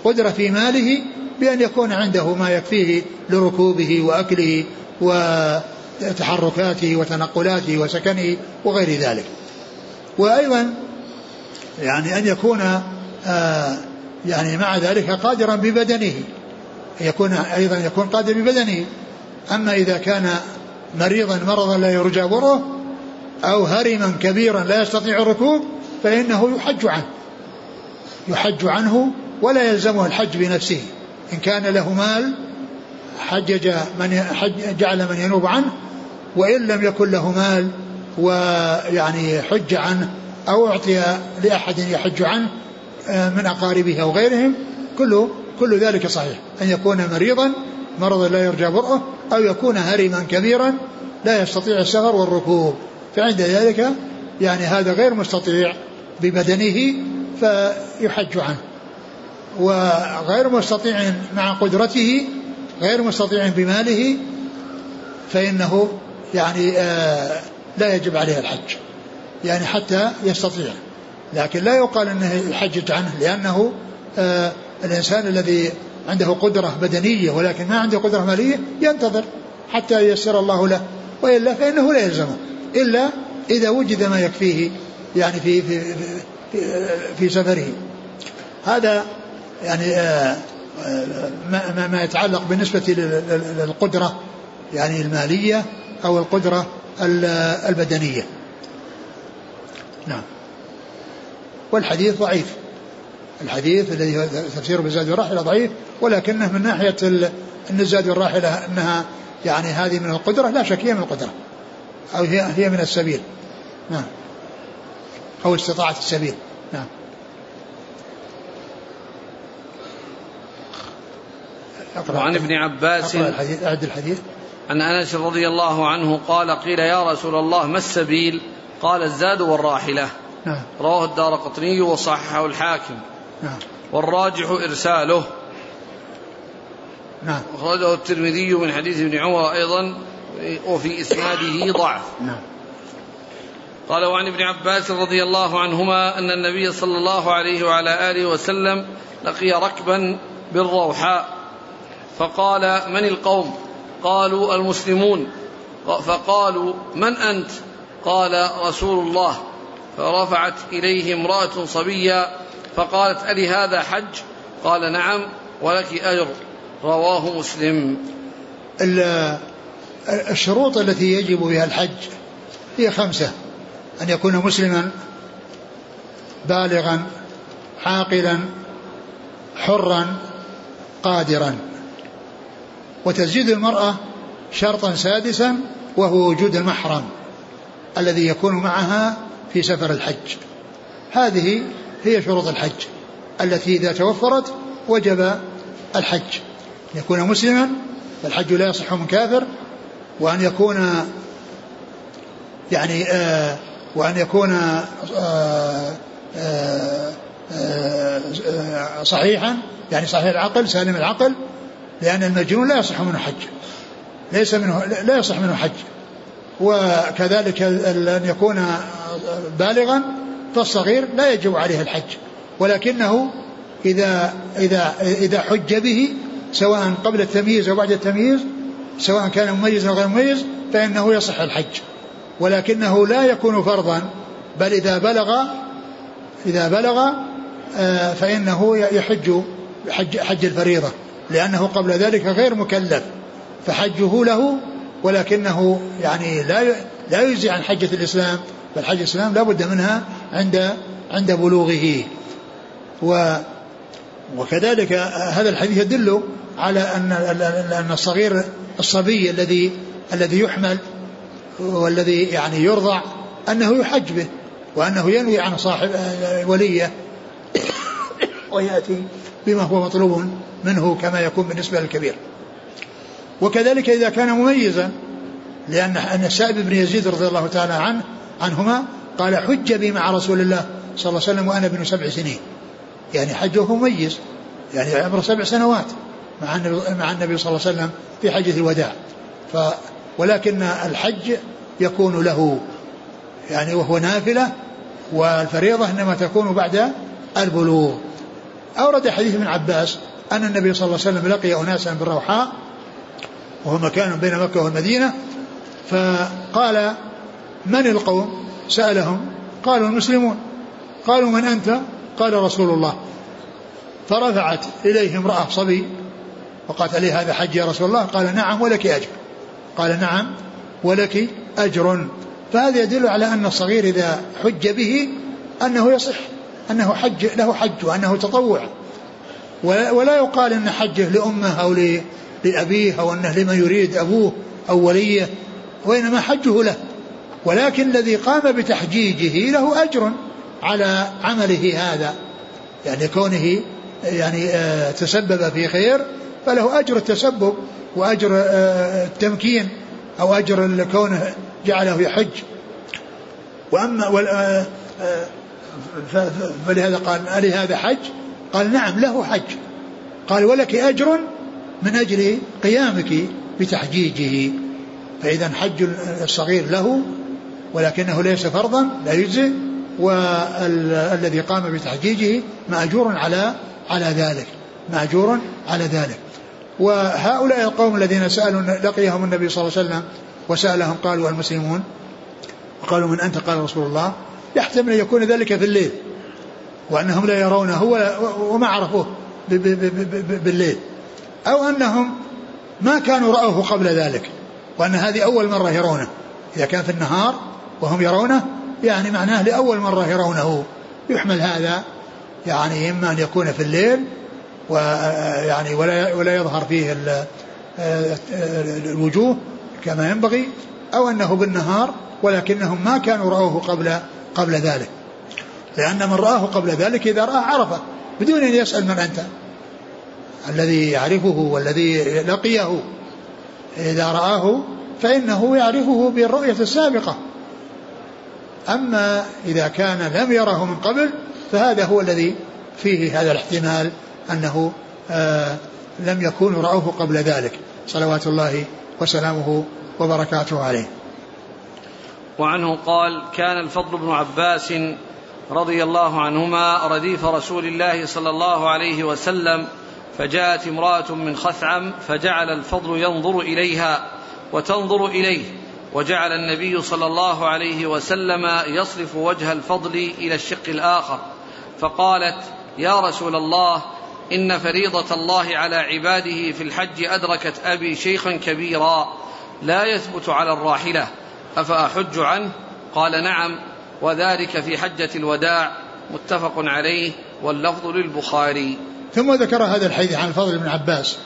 قدرة في ماله بأن يكون عنده ما يكفيه لركوبه وأكله وتحركاته وتنقلاته وسكنه وغير ذلك. وأيضا يعني أن يكون آه يعني مع ذلك قادرا ببدنه. يكون أيضا يكون قادر ببدنه. أما إذا كان مريضا مرضا لا يرجى بره أو هرما كبيرا لا يستطيع الركوب فإنه يحج عنه. يحج عنه ولا يلزمه الحج بنفسه. إن كان له مال حجج من حج جعل من ينوب عنه وإن لم يكن له مال ويعني حج عنه أو أعطي لأحد يحج عنه آه، من أقاربه أو غيرهم كله كل ذلك صحيح. أن يكون مريضا مرضا لا يرجى برؤه أو يكون هرما كبيرا لا يستطيع السفر والركوب. فعند ذلك يعني هذا غير مستطيع ببدنه فيحج عنه. وغير مستطيع مع قدرته غير مستطيع بماله فإنه يعني آه لا يجب عليه الحج. يعني حتى يستطيع. لكن لا يقال إنه يحجج عنه لأنه آه الإنسان الذي عنده قدرة بدنية ولكن ما عنده قدرة مالية ينتظر حتى ييسر الله له. وإلا فإنه لا يلزمه إلا إذا وجد ما يكفيه يعني في في في, في سفره. هذا يعني آه، آه، ما, ما يتعلق بالنسبة للقدرة يعني المالية أو القدرة البدنية. نعم. والحديث ضعيف. الحديث الذي هو تفسير بالزاد والراحلة ضعيف ولكنه من ناحية أن الزاد والراحلة أنها يعني هذه من القدرة لا شك هي من القدرة. أو هي هي من السبيل. نعم. أو استطاعة السبيل. نعم. وعن ابن عباس الحديث أعد الحديث. عن أنس رضي الله عنه قال قيل يا رسول الله ما السبيل؟ قال الزاد والراحلة. نعم. رواه الدار قطني وصححه الحاكم. نعم. والراجح إرساله. نعم. أخرجه الترمذي من حديث ابن عمر أيضا وفي إسناده ضعف. نعم. قال وعن ابن عباس رضي الله عنهما أن النبي صلى الله عليه وعلى آله وسلم لقي ركبا بالروحاء. فقال من القوم؟ قالوا المسلمون. فقالوا من أنت؟ قال رسول الله. فرفعت إليه امرأة صبيا فقالت ألي هذا حج؟ قال نعم ولك أجر. رواه مسلم. الشروط التي يجب بها الحج هي خمسة. أن يكون مسلما بالغا عاقلا حرا قادرا. وتزيد المرأة شرطا سادسا وهو وجود المحرم الذي يكون معها في سفر الحج. هذه هي شروط الحج. التي إذا توفرت وجب الحج. أن يكون مسلما فالحج لا يصح من كافر. وأن يكون يعني آه وأن يكون آه آه آه صحيحا يعني صحيح العقل سالم العقل لأن المجنون لا يصح منه حج. ليس منه لا يصح منه حج. وكذلك أن يكون بالغا فالصغير لا يجب عليه الحج ولكنه إذا إذا إذا حج به سواء قبل التمييز أو بعد التمييز سواء كان مميزا أو غير مميز فإنه يصح الحج. ولكنه لا يكون فرضا بل إذا بلغ إذا بلغ آه، فإنه يحج حج, حج الفريضة لأنه قبل ذلك غير مكلف فحجه له ولكنه يعني لا لا يجزي عن حجة الإسلام. حجة الإسلام لا بد منها عند عند بلوغه. و وكذلك هذا الحديث يدل على أن أن الصغير الصبي الذي الذي يحمل والذي يعني يرضع أنه يحج به وأنه ينوي عن صاحب وليه ويأتي بما هو مطلوب منه كما يكون بالنسبة للكبير. وكذلك إذا كان مميزا لأن أن السائب بن يزيد رضي الله تعالى عنه عنهما قال حج بي مع رسول الله صلى الله عليه وسلم وأنا ابن سبع سنين. يعني حجه مميز. يعني عمره سبع سنوات مع النبي, مع النبي صلى الله عليه وسلم في حجة الوداع. ف ولكن الحج يكون له يعني وهو نافلة والفريضة إنما تكون بعد البلوغ. أورد حديث ابن عباس أن النبي صلى الله عليه وسلم لقي أناسا بالروحاء وهو مكان بين مكة والمدينة فقال من القوم؟ سألهم. قالوا المسلمون. قالوا من أنت؟ قال رسول الله. فرفعت إليه امرأة صبي وقالت عليه هذا حج يا رسول الله؟ قال نعم ولك أجر. قال نعم ولك أجر. فهذا يدل على أن الصغير إذا حج به أنه يصح أنه حج له حج وأنه تطوع. ولا يقال أن حجه لأمه أو لأبيه أو أنه لمن يريد أبوه أو وليه وإنما حجه له. ولكن الذي قام بتحجيجه له أجر على عمله هذا. يعني كونه يعني آه، تسبب في خير فله أجر التسبب وأجر آه، التمكين أو أجر كونه جعله يحج. وأما آه، فلهذا قال ألي هذا حج؟ قال نعم له حج. قال ولك أجر من أجل قيامك بتحجيجه. فإذا حج الصغير له ولكنه ليس فرضا لا يجزئ والذي قام بتحجيجه مأجور على على ذلك مأجور على ذلك. وهؤلاء القوم الذين سألوا لقيهم النبي صلى الله عليه وسلم وسألهم قالوا المسلمون وقالوا من أنت؟ قال رسول الله يحتمل أن يكون ذلك في الليل وأنهم لا يرونه وما عرفوه بالليل. أو أنهم ما كانوا رأوه قبل ذلك وأن هذه أول مرة يرونه إذا كان في النهار وهم يرونه يعني معناه لأول مرة يرونه. يحمل هذا يعني إما أن يكون في الليل ويعني ولا ولا يظهر فيه الوجوه كما ينبغي أو أنه بالنهار ولكنهم ما كانوا رأوه قبل قبل ذلك. لأن من رآه قبل ذلك إذا رآه عرفه بدون أن يسأل من أنت. الذي يعرفه والذي لقيه إذا رآه فإنه يعرفه بالرؤية السابقة. أما إذا كان لم يره من قبل فهذا هو الذي فيه هذا الاحتمال أنه آه لم يكونوا رأوه قبل ذلك. صلوات الله وسلامه وبركاته عليه. وعنه قال كان الفضل بن عباس رضي الله عنهما رديف رسول الله صلى الله عليه وسلم فجاءت امرأة من خثعم فجعل الفضل ينظر إليها وتنظر إليه. وجعل النبي صلى الله عليه وسلم يصرف وجه الفضل إلى الشق الآخر. فقالت يا رسول الله إن فريضة الله على عباده في الحج أدركت أبي شيخا كبيرا لا يثبت على الراحلة أفأحج عنه قال نعم وذلك في حجة الوداع متفق عليه واللفظ للبخاري. ثم ذكر هذا الحديث عن الفضل بن عباس.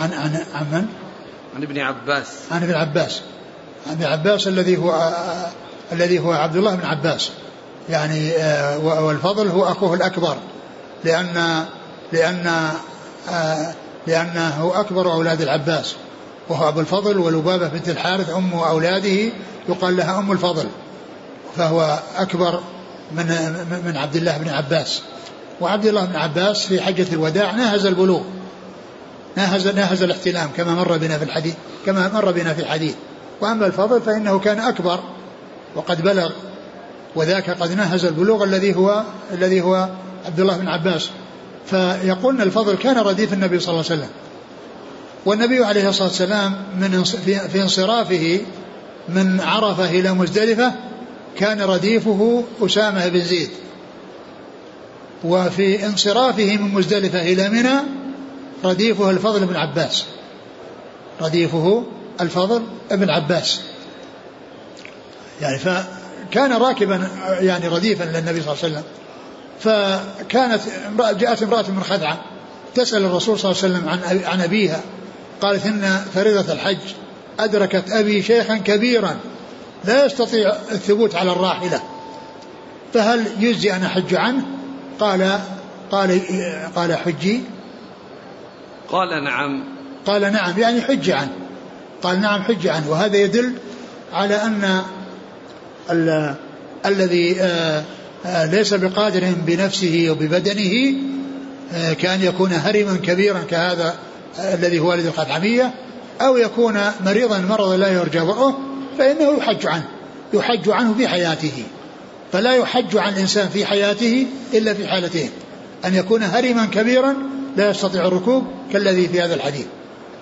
عن عن عن من؟ عن ابن عباس. عن ابن عباس. عن عباس الذي هو الذي هو عبد الله بن عباس. يعني آه، والفضل هو أخوه الأكبر. لأن لأن آه، لأنه أكبر أولاد العباس. وهو أبو الفضل ولبابه بنت الحارث أم أولاده يقال لها أم الفضل. فهو أكبر من من عبد الله بن عباس. وعبد الله بن عباس في حجة الوداع ناهز البلوغ. ناهز ناهز الاحتلام كما مر بنا في الحديث كما مر بنا في الحديث. وأما الفضل فإنه كان أكبر وقد بلغ وذاك قد ناهز البلوغ الذي هو الذي هو عبد الله بن عباس. فيقولن الفضل كان رديف النبي صلى الله عليه وسلم. والنبي عليه الصلاة والسلام من في انصرافه من عرفة إلى مزدلفة كان رديفه أسامة بن زيد. وفي انصرافه من مزدلفة إلى منى رديفه الفضل بن عباس. رديفه الفضل ابن عباس. يعني فكان راكبا يعني رديفا للنبي صلى الله عليه وسلم. فكانت امرأة جاءت امرأة من خدعة تسأل الرسول صلى الله عليه وسلم عن عن أبيها. قالت إن فريضة الحج أدركت أبي شيخا كبيرا لا يستطيع الثبوت على الراحلة. فهل يجزي أن أحج عنه؟ قال قال قال حجي. قال نعم. قال نعم يعني حج عنه. قال نعم حج عنه. وهذا يدل على أن الذي آه، آه، ليس بقادر بنفسه وببدنه آه، كأن يكون هرما كبيرا كهذا الذي هو والد الخدعمية أو يكون مريضا مرضا لا يرجى برؤه فإنه يحج عنه يحج عنه في حياته. فلا يحج عن الإنسان في حياته إلا في حالتين أن يكون هرما كبيرا لا يستطيع الركوب كالذي في هذا الحديث.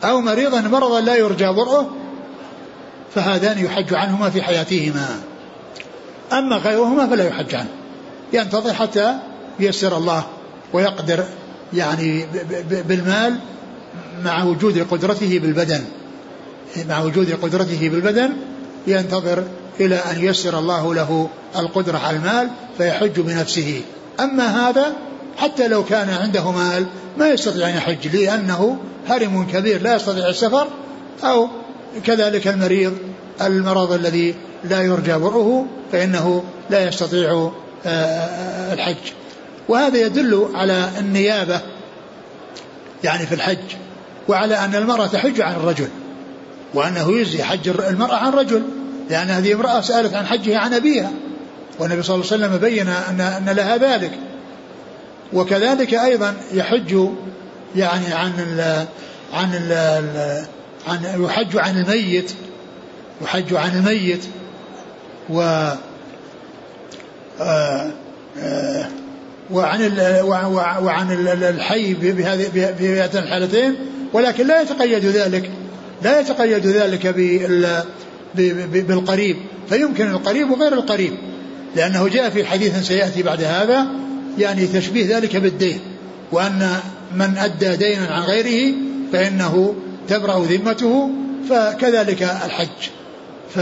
أو مريضا مرضا لا يرجى برؤه فهذان يحج عنهما في حياتهما. أما غيرهما فلا يحج عنه. ينتظر حتى ييسر الله ويقدر يعني بالمال مع وجود قدرته بالبدن. مع وجود قدرته بالبدن ينتظر إلى أن ييسر الله له القدرة على المال فيحج بنفسه. أما هذا حتى لو كان عنده مال ما يستطيع أن يحج لأنه هرم كبير لا يستطيع السفر أو كذلك المريض المرض الذي لا يرجى برؤه فإنه لا يستطيع آه، آه، الحج. وهذا يدل على النيابة يعني في الحج وعلى أن المرأة تحج عن الرجل وأنه يجزي حج المرأة عن رجل لأن هذه امرأة سألت عن حجها عن أبيها والنبي صلى الله عليه وسلم بين أن, أن لها ذلك. وكذلك أيضا يحج يعني عن ال عن ال عن يحج عن الميت يحج عن الميت و آه، آه، وعن وعن الحي بهذه بهذين الحالتين ولكن لا يتقيد ذلك لا يتقيد ذلك بالقريب فيمكن القريب وغير القريب لأنه جاء في حديث سيأتي بعد هذا يعني تشبيه ذلك بالدين وأن من أدى دينا عن غيره فإنه تبرأ ذمته فكذلك الحج. ف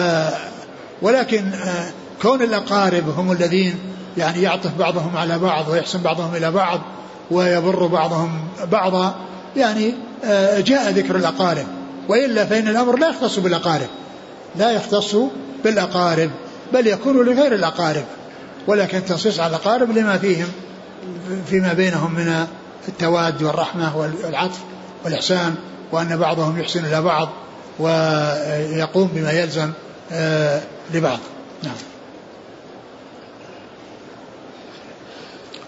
ولكن آه، كون الأقارب هم الذين يعني يعطف بعضهم على بعض ويحسن بعضهم إلى بعض ويبر بعضهم بعضا يعني آه، جاء ذكر الأقارب. وإلا فإن الأمر لا يختص بالأقارب. لا يختص بالأقارب بل يكون لغير الأقارب. ولكن تنصيص على الأقارب لما فيهم فيما بينهم من التواد والرحمة والعطف والإحسان وأن بعضهم يحسن إلى بعض ويقوم بما يلزم آه، لبعض. نعم.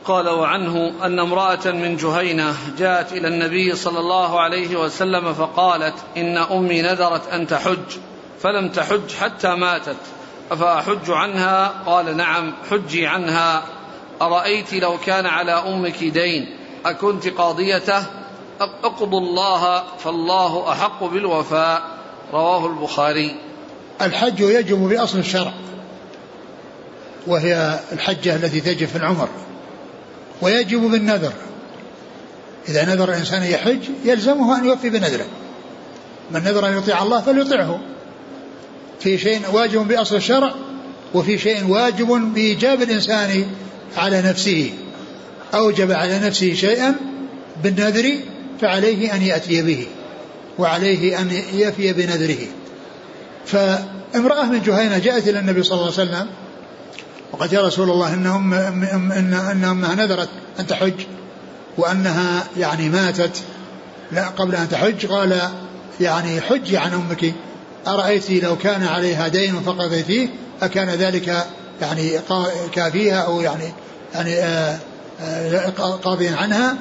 قال وعنه أن امرأة من جهينة جاءت إلى النبي صلى الله عليه وسلم فقالت إن أمي نذرت أن تحج فلم تحج حتى ماتت. أفأحج عنها؟ قال نعم حجي عنها. أرأيت لو كان على أمك دين؟ أكنت قاضيته أقضوا الله فالله أحق بالوفاء. رواه البخاري. الحج يجب بأصل الشرع وهي الحجة التي تجب في العمر ويجب بالنذر. إذا نذر الإنسان يحج يلزمه أن يوفي بنذره. من نذر أن يطيع الله فليطيعه في شيء واجب بأصل الشرع وفي شيء واجب بإيجاب الإنسان على نفسه. أوجب على نفسه شيئا بالنذر فعليه أن يأتي به وعليه أن يفي بنذره. فامرأة من جهينة جاءت إلى النبي صلى الله عليه وسلم وقد يا رسول الله إن, أم إن, إن أمها نذرت أن تحج وأنها يعني ماتت. لا قبل أن تحج قال يعني حجي عن أمك أرأيت لو كان عليها دين فقضيتيه أكان ذلك يعني كافيها أو يعني يعني آه، قاضيا عنها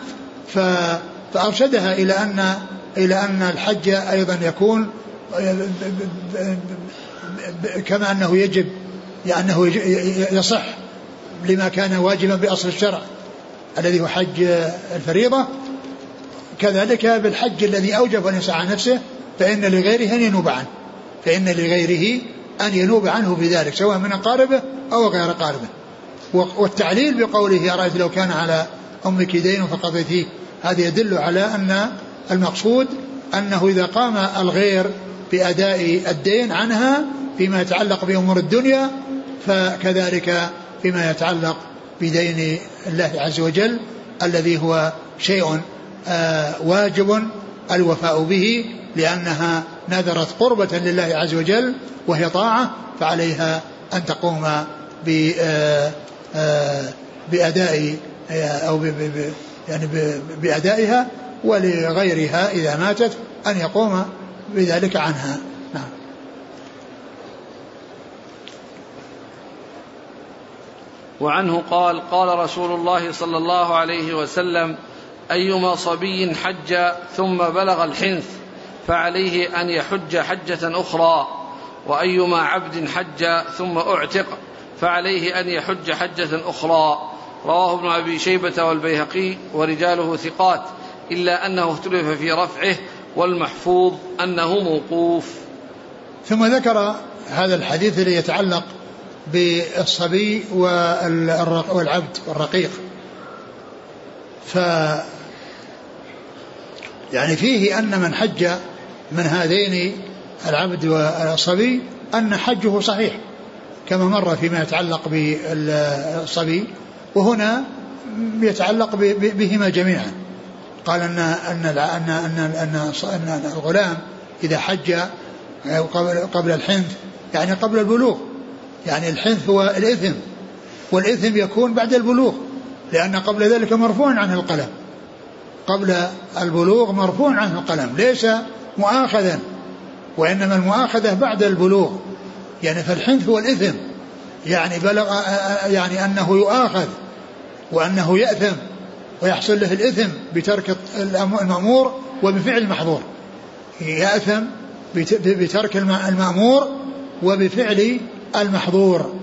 فأرشدها إلى أن إلى أن الحج أيضا يكون كما أنه يجب يعني أنه يصح لما كان واجبا بأصل الشرع الذي هو حج الفريضة. كذلك بالحج الذي أوجب أن يسعى نفسه فإن لغيره أن ينوب عنه فإن لغيره أن ينوب عنه بذلك سواء من أقاربه أو غير أقاربه. والتعليل بقوله أرأيت لو كان على أمك دين فقضيتيه. هذا يدل على أن المقصود أنه إذا قام الغير بأداء الدين عنها فيما يتعلق بأمور الدنيا فكذلك فيما يتعلق بدين الله عز وجل الذي هو شيء آه، واجب الوفاء به لأنها نذرت قربة لله عز وجل وهي طاعة فعليها أن تقوم بأداء أو يعني بأدائها ولغيرها إذا ماتت أن يقوم بذلك عنها. نعم. وعنه قال قال رسول الله صلى الله عليه وسلم أيما صبي حج ثم بلغ الحنث فعليه أن يحج حجة أخرى وأيما عبد حج ثم أعتق. فعليه أن يحج حجة أخرى. رواه ابن أبي شيبة والبيهقي ورجاله ثقات إلا أنه اختلف في رفعه والمحفوظ أنه موقوف. ثم ذكر هذا الحديث الذي يتعلق بالصبي والعبد والرقيق. ف يعني فيه أن من حج من هذين العبد والصبي أن حجه صحيح. كما مر فيما يتعلق بالصبي وهنا يتعلق بهما جميعا. قال ان أن ان ان ان, أن الغلام إذا حج قبل قبل الحنث يعني قبل البلوغ يعني الحنث هو الإثم والإثم يكون بعد البلوغ لأن قبل ذلك مرفوع عنه القلم. قبل البلوغ مرفوع عنه القلم ليس مؤاخذا وإنما المؤاخذة بعد البلوغ. يعني فالحنث هو الإثم. يعني بلغ يعني أنه يؤاخذ وأنه يأثم ويحصل له الإثم بترك المأمور وبفعل المحظور. يأثم بترك المأمور وبفعل المحظور.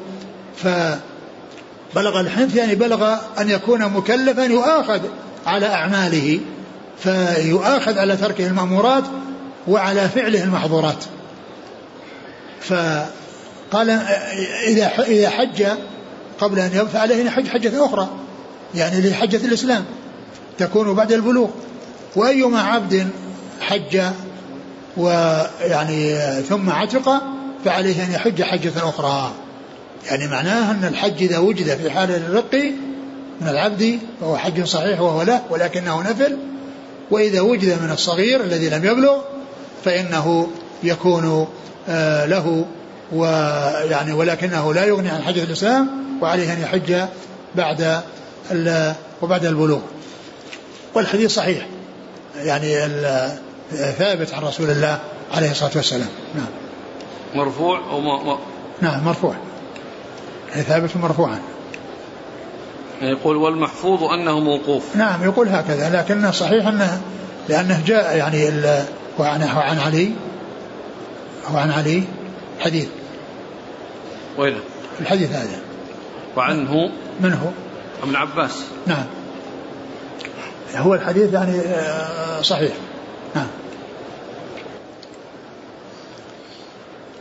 فبلغ الحنث يعني بلغ أن يكون مكلفا يؤاخذ على أعماله فيؤاخذ على تركه المأمورات وعلى فعله المحظورات. فقال إذا إذا حج قبل أن يوفى عليه أن يحج حجة أخرى يعني لحجة الإسلام تكون بعد البلوغ. وأيما عبد حج ويعني ثم عتق فعليه أن يحج حجة أخرى. يعني معناه أن الحج إذا وجد في حال الرق من العبد فهو حج صحيح وهو له ولكنه نفل. وإذا وجد من الصغير الذي لم يبلغ فإنه يكون آه له ويعني ولكنه لا يغني عن حجة الإسلام وعليه أن يحج بعد وبعد البلوغ. والحديث صحيح. يعني ثابت عن رسول الله عليه الصلاة والسلام. نعم. مرفوع وما نعم مرفوع. يعني ثابت مرفوعا. يقول والمحفوظ أنه موقوف. نعم يقول هكذا لكن صحيح أنه لأنه جاء يعني وعن عن علي وعن علي حديث. وين الحديث هذا. وعنه؟ من هو؟ ابن عباس. نعم. هو الحديث يعني آه، صحيح. نعم.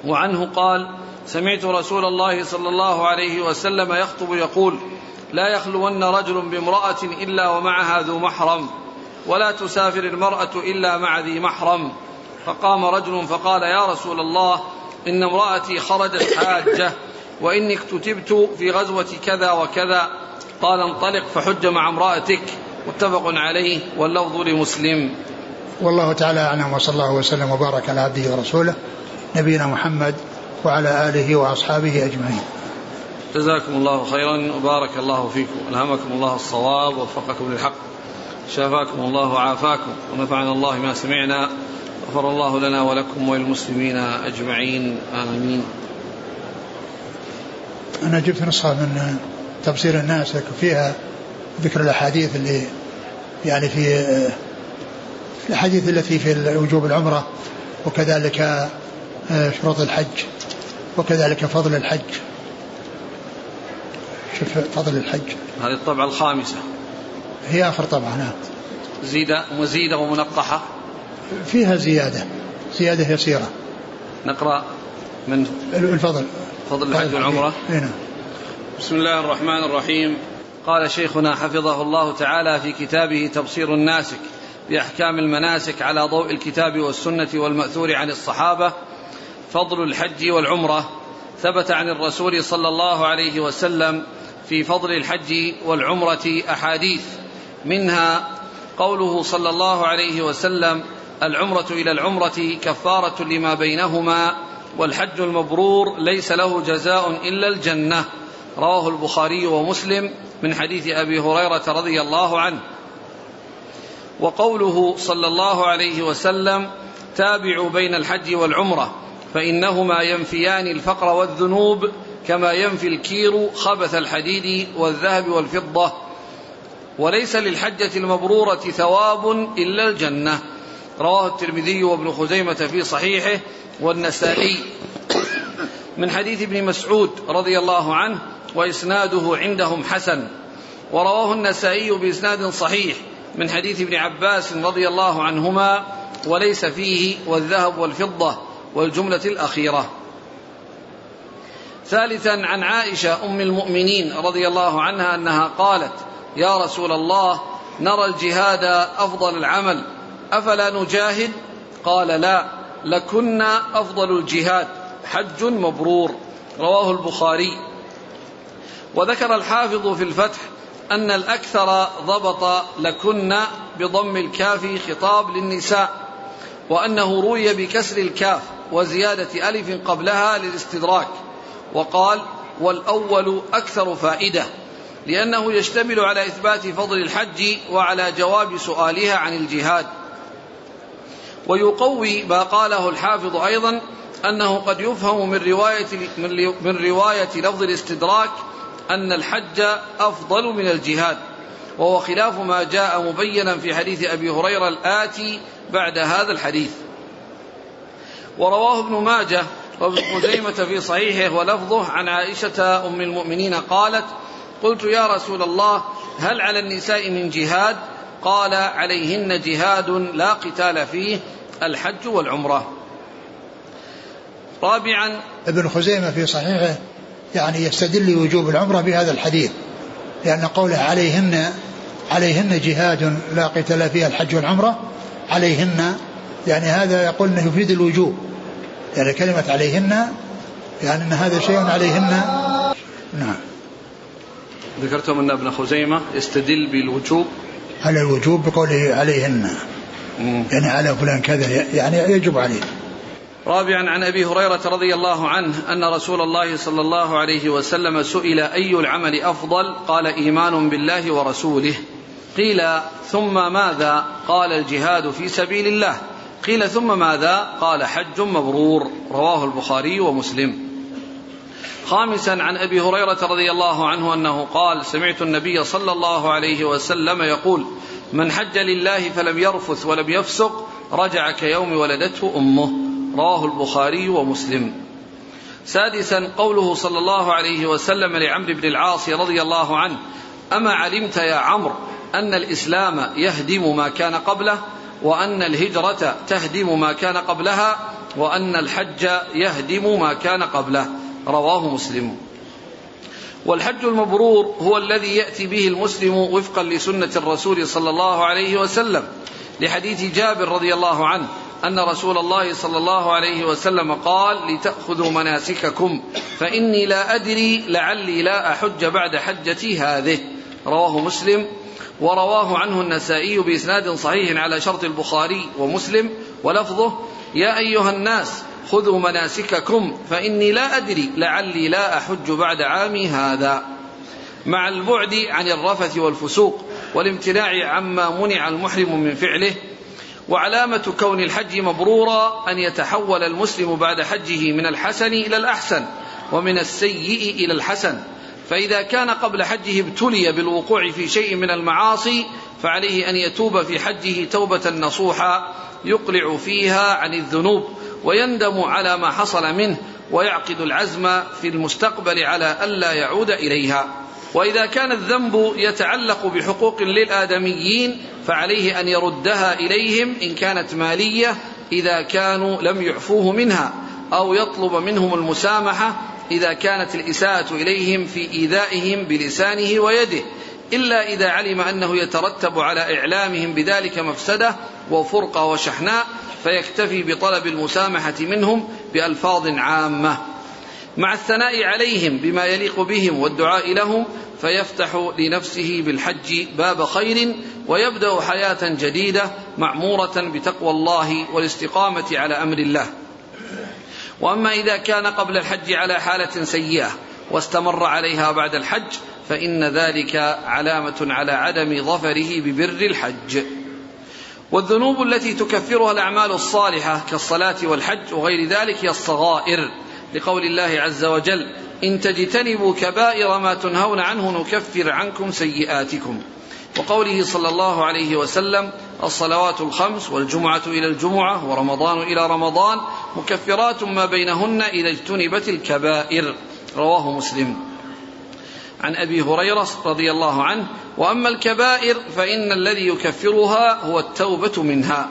وعنه قال سمعت رسول الله صلى الله عليه وسلم يخطب يقول لا يخلون رجل بامرأة إلا ومعها ذو محرم ولا تسافر المرأة إلا مع ذي محرم. فقام رجل فقال يا رسول الله إن امرأتي خرجت حاجة. وإني اكتتبت في غزوة كذا وكذا قال انطلق فحج مع امرأتك متفق عليه واللفظ لمسلم. والله تعالى أعلم وصلى الله وسلم وبارك على عبده ورسوله نبينا محمد وعلى آله وأصحابه أجمعين. جزاكم الله خيرا وبارك الله فيكم ألهمكم الله الصواب ووفقكم للحق شافاكم الله وعافاكم ونفعنا الله ما سمعنا غفر الله لنا ولكم وللمسلمين أجمعين آمين. أنا جبت نسخة من تبصير الناس فيها ذكر الأحاديث اللي يعني في الأحاديث التي في وجوب العمرة وكذلك آه، شروط الحج وكذلك فضل الحج. شوف فضل الحج. هذه الطبعة الخامسة. هي آخر طبعة نعم. زيدة مزيدة ومنقحة. فيها زيادة. زيادة يسيرة. نقرأ من؟ الفضل. فضل الحج والعمرة. نعم. بسم الله الرحمن الرحيم. قال شيخنا حفظه الله تعالى في كتابه تبصير الناسك بأحكام المناسك على ضوء الكتاب والسنة والمأثور عن الصحابة. فضل الحج والعمرة. ثبت عن الرسول صلى الله عليه وسلم في فضل الحج والعمرة أحاديث. منها قوله صلى الله عليه وسلم العمرة إلى العمرة كفارة لما بينهما والحج المبرور ليس له جزاء إلا الجنة. رواه البخاري ومسلم من حديث أبي هريرة رضي الله عنه. وقوله صلى الله عليه وسلم تابعوا بين الحج والعمرة فإنهما ينفيان الفقر والذنوب كما ينفي الكير خبث الحديد والذهب والفضة. وليس للحجة المبرورة ثواب إلا الجنة. رواه الترمذي وابن خزيمة في صحيحه والنسائي. من حديث ابن مسعود رضي الله عنه وإسناده عندهم حسن ورواه النسائي بإسناد صحيح من حديث ابن عباس رضي الله عنهما وليس فيه والذهب والفضة والجملة الأخيرة. ثالثا عن عائشة أم المؤمنين رضي الله عنها أنها قالت يا رسول الله نرى الجهاد أفضل العمل أفلا نجاهد؟ قال لا. لكنا أفضل الجهاد حج مبرور. رواه البخاري. وذكر الحافظ في الفتح أن الأكثر ضبط لكن بضم الكاف خطاب للنساء وأنه روي بكسر الكاف وزيادة ألف قبلها للاستدراك. وقال والأول أكثر فائدة لأنه يشتمل على إثبات فضل الحج وعلى جواب سؤالها عن الجهاد. ويقوي ما قاله الحافظ أيضا أنه قد يفهم من رواية من رواية لفظ الاستدراك أن الحج أفضل من الجهاد وهو خلاف ما جاء مبينا في حديث أبي هريرة الآتي بعد هذا الحديث. ورواه ابن ماجه وابن خزيمة في صحيحه ولفظه عن عائشة أم المؤمنين قالت قلت يا رسول الله هل على النساء من جهاد؟ قال عليهن جهاد لا قتال فيه الحج والعمرة. رابعا ابن خزيمة في صحيحه يعني يستدل وجوب العمرة بهذا الحديث لأن قوله عليهن عليهن جهاد لا قتال فيها الحج والعمرة عليهن يعني هذا يقول إنه يفيد الوجوب يعني كلمة عليهن يعني إن هذا شيء عليهن. نعم. ذكرتم إن ابن خزيمة يستدل بالوجوب على الوجوب بقوله عليهن. يعني على فلان كذا يعني يجب عليه. رابعا عن أبي هريرة رضي الله عنه أن رسول الله صلى الله عليه وسلم سئل أي العمل أفضل؟ قال إيمان بالله ورسوله. قيل ثم ماذا؟ قال الجهاد في سبيل الله. قيل ثم ماذا؟ قال حج مبرور. رواه البخاري ومسلم. خامسا عن أبي هريرة رضي الله عنه أنه قال سمعت النبي صلى الله عليه وسلم يقول من حج لله فلم يرفث ولم يفسق رجع كيوم ولدته أمه. رواه البخاري ومسلم. سادسا قوله صلى الله عليه وسلم لعمرو بن العاص رضي الله عنه أما علمت يا عمرو أن الإسلام يهدم ما كان قبله وأن الهجرة تهدم ما كان قبلها وأن الحج يهدم ما كان قبله. رواه مسلم. والحج المبرور هو الذي يأتي به المسلم وفقا لسنة الرسول صلى الله عليه وسلم لحديث جابر رضي الله عنه أن رسول الله صلى الله عليه وسلم قال لتأخذوا مناسككم فإني لا أدري لعلي لا أحج بعد حجتي هذه رواه مسلم. ورواه عنه النسائي بإسناد صحيح على شرط البخاري ومسلم ولفظه يا أيها الناس خذوا مناسككم فإني لا أدري لعلي لا أحج بعد عامي هذا. مع البعد عن الرفث والفسوق والامتناع عما منع المحرم من فعله وعلامة كون الحج مبرورا أن يتحول المسلم بعد حجه من الحسن إلى الأحسن ومن السيء إلى الحسن. فإذا كان قبل حجه ابتلي بالوقوع في شيء من المعاصي فعليه أن يتوب في حجه توبة نصوحا يقلع فيها عن الذنوب. ويندم على ما حصل منه ويعقد العزم في المستقبل على ألا يعود إليها. وإذا كان الذنب يتعلق بحقوق للآدميين فعليه أن يردها إليهم إن كانت مالية إذا كانوا لم يعفوه منها أو يطلب منهم المسامحة إذا كانت الإساءة إليهم في إيذائهم بلسانه ويده. إلا إذا علم أنه يترتب على إعلامهم بذلك مفسدة وفرقة وشحناء فيكتفي بطلب المسامحة منهم بألفاظ عامة. مع الثناء عليهم بما يليق بهم والدعاء لهم فيفتح لنفسه بالحج باب خير ويبدأ حياة جديدة معموره بتقوى الله والاستقامة على أمر الله. وأما إذا كان قبل الحج على حالة سيئة واستمر عليها بعد الحج فإن ذلك علامة على عدم ظفره ببر الحج. والذنوب التي تكفرها الأعمال الصالحة كالصلاة والحج وغير ذلك هي الصغائر. لقول الله عز وجل إن تجتنبوا كبائر ما تنهون عنه نكفر عنكم سيئاتكم. وقوله صلى الله عليه وسلم الصلوات الخمس والجمعة إلى الجمعة ورمضان إلى رمضان مكفرات ما بينهن إذا اجتنبت الكبائر. رواه مسلم. عن أبي هريرة رضي الله عنه وأما الكبائر فإن الذي يكفرها هو التوبة منها.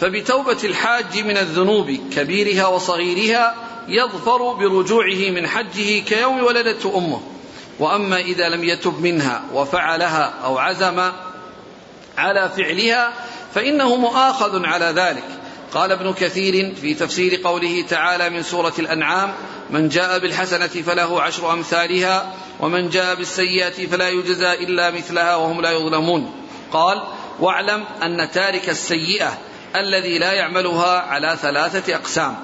فبتوبة الحاج من الذنوب كبيرها وصغيرها يظفر برجوعه من حجه كيوم ولدته أمه. وأما إذا لم يتب منها وفعلها أو عزم على فعلها فإنه مؤاخذ على ذلك. قال ابن كثير في تفسير قوله تعالى من سورة الأنعام من جاء بالحسنة فله عشر أمثالها ومن جاء بالسيئة فلا يجزى إلا مثلها وهم لا يظلمون. قال واعلم أن تارك السيئة الذي لا يعملها على ثلاثة أقسام.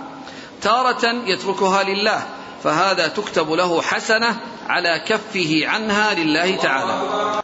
تارة يتركها لله فهذا تكتب له حسنة على كفه عنها لله تعالى.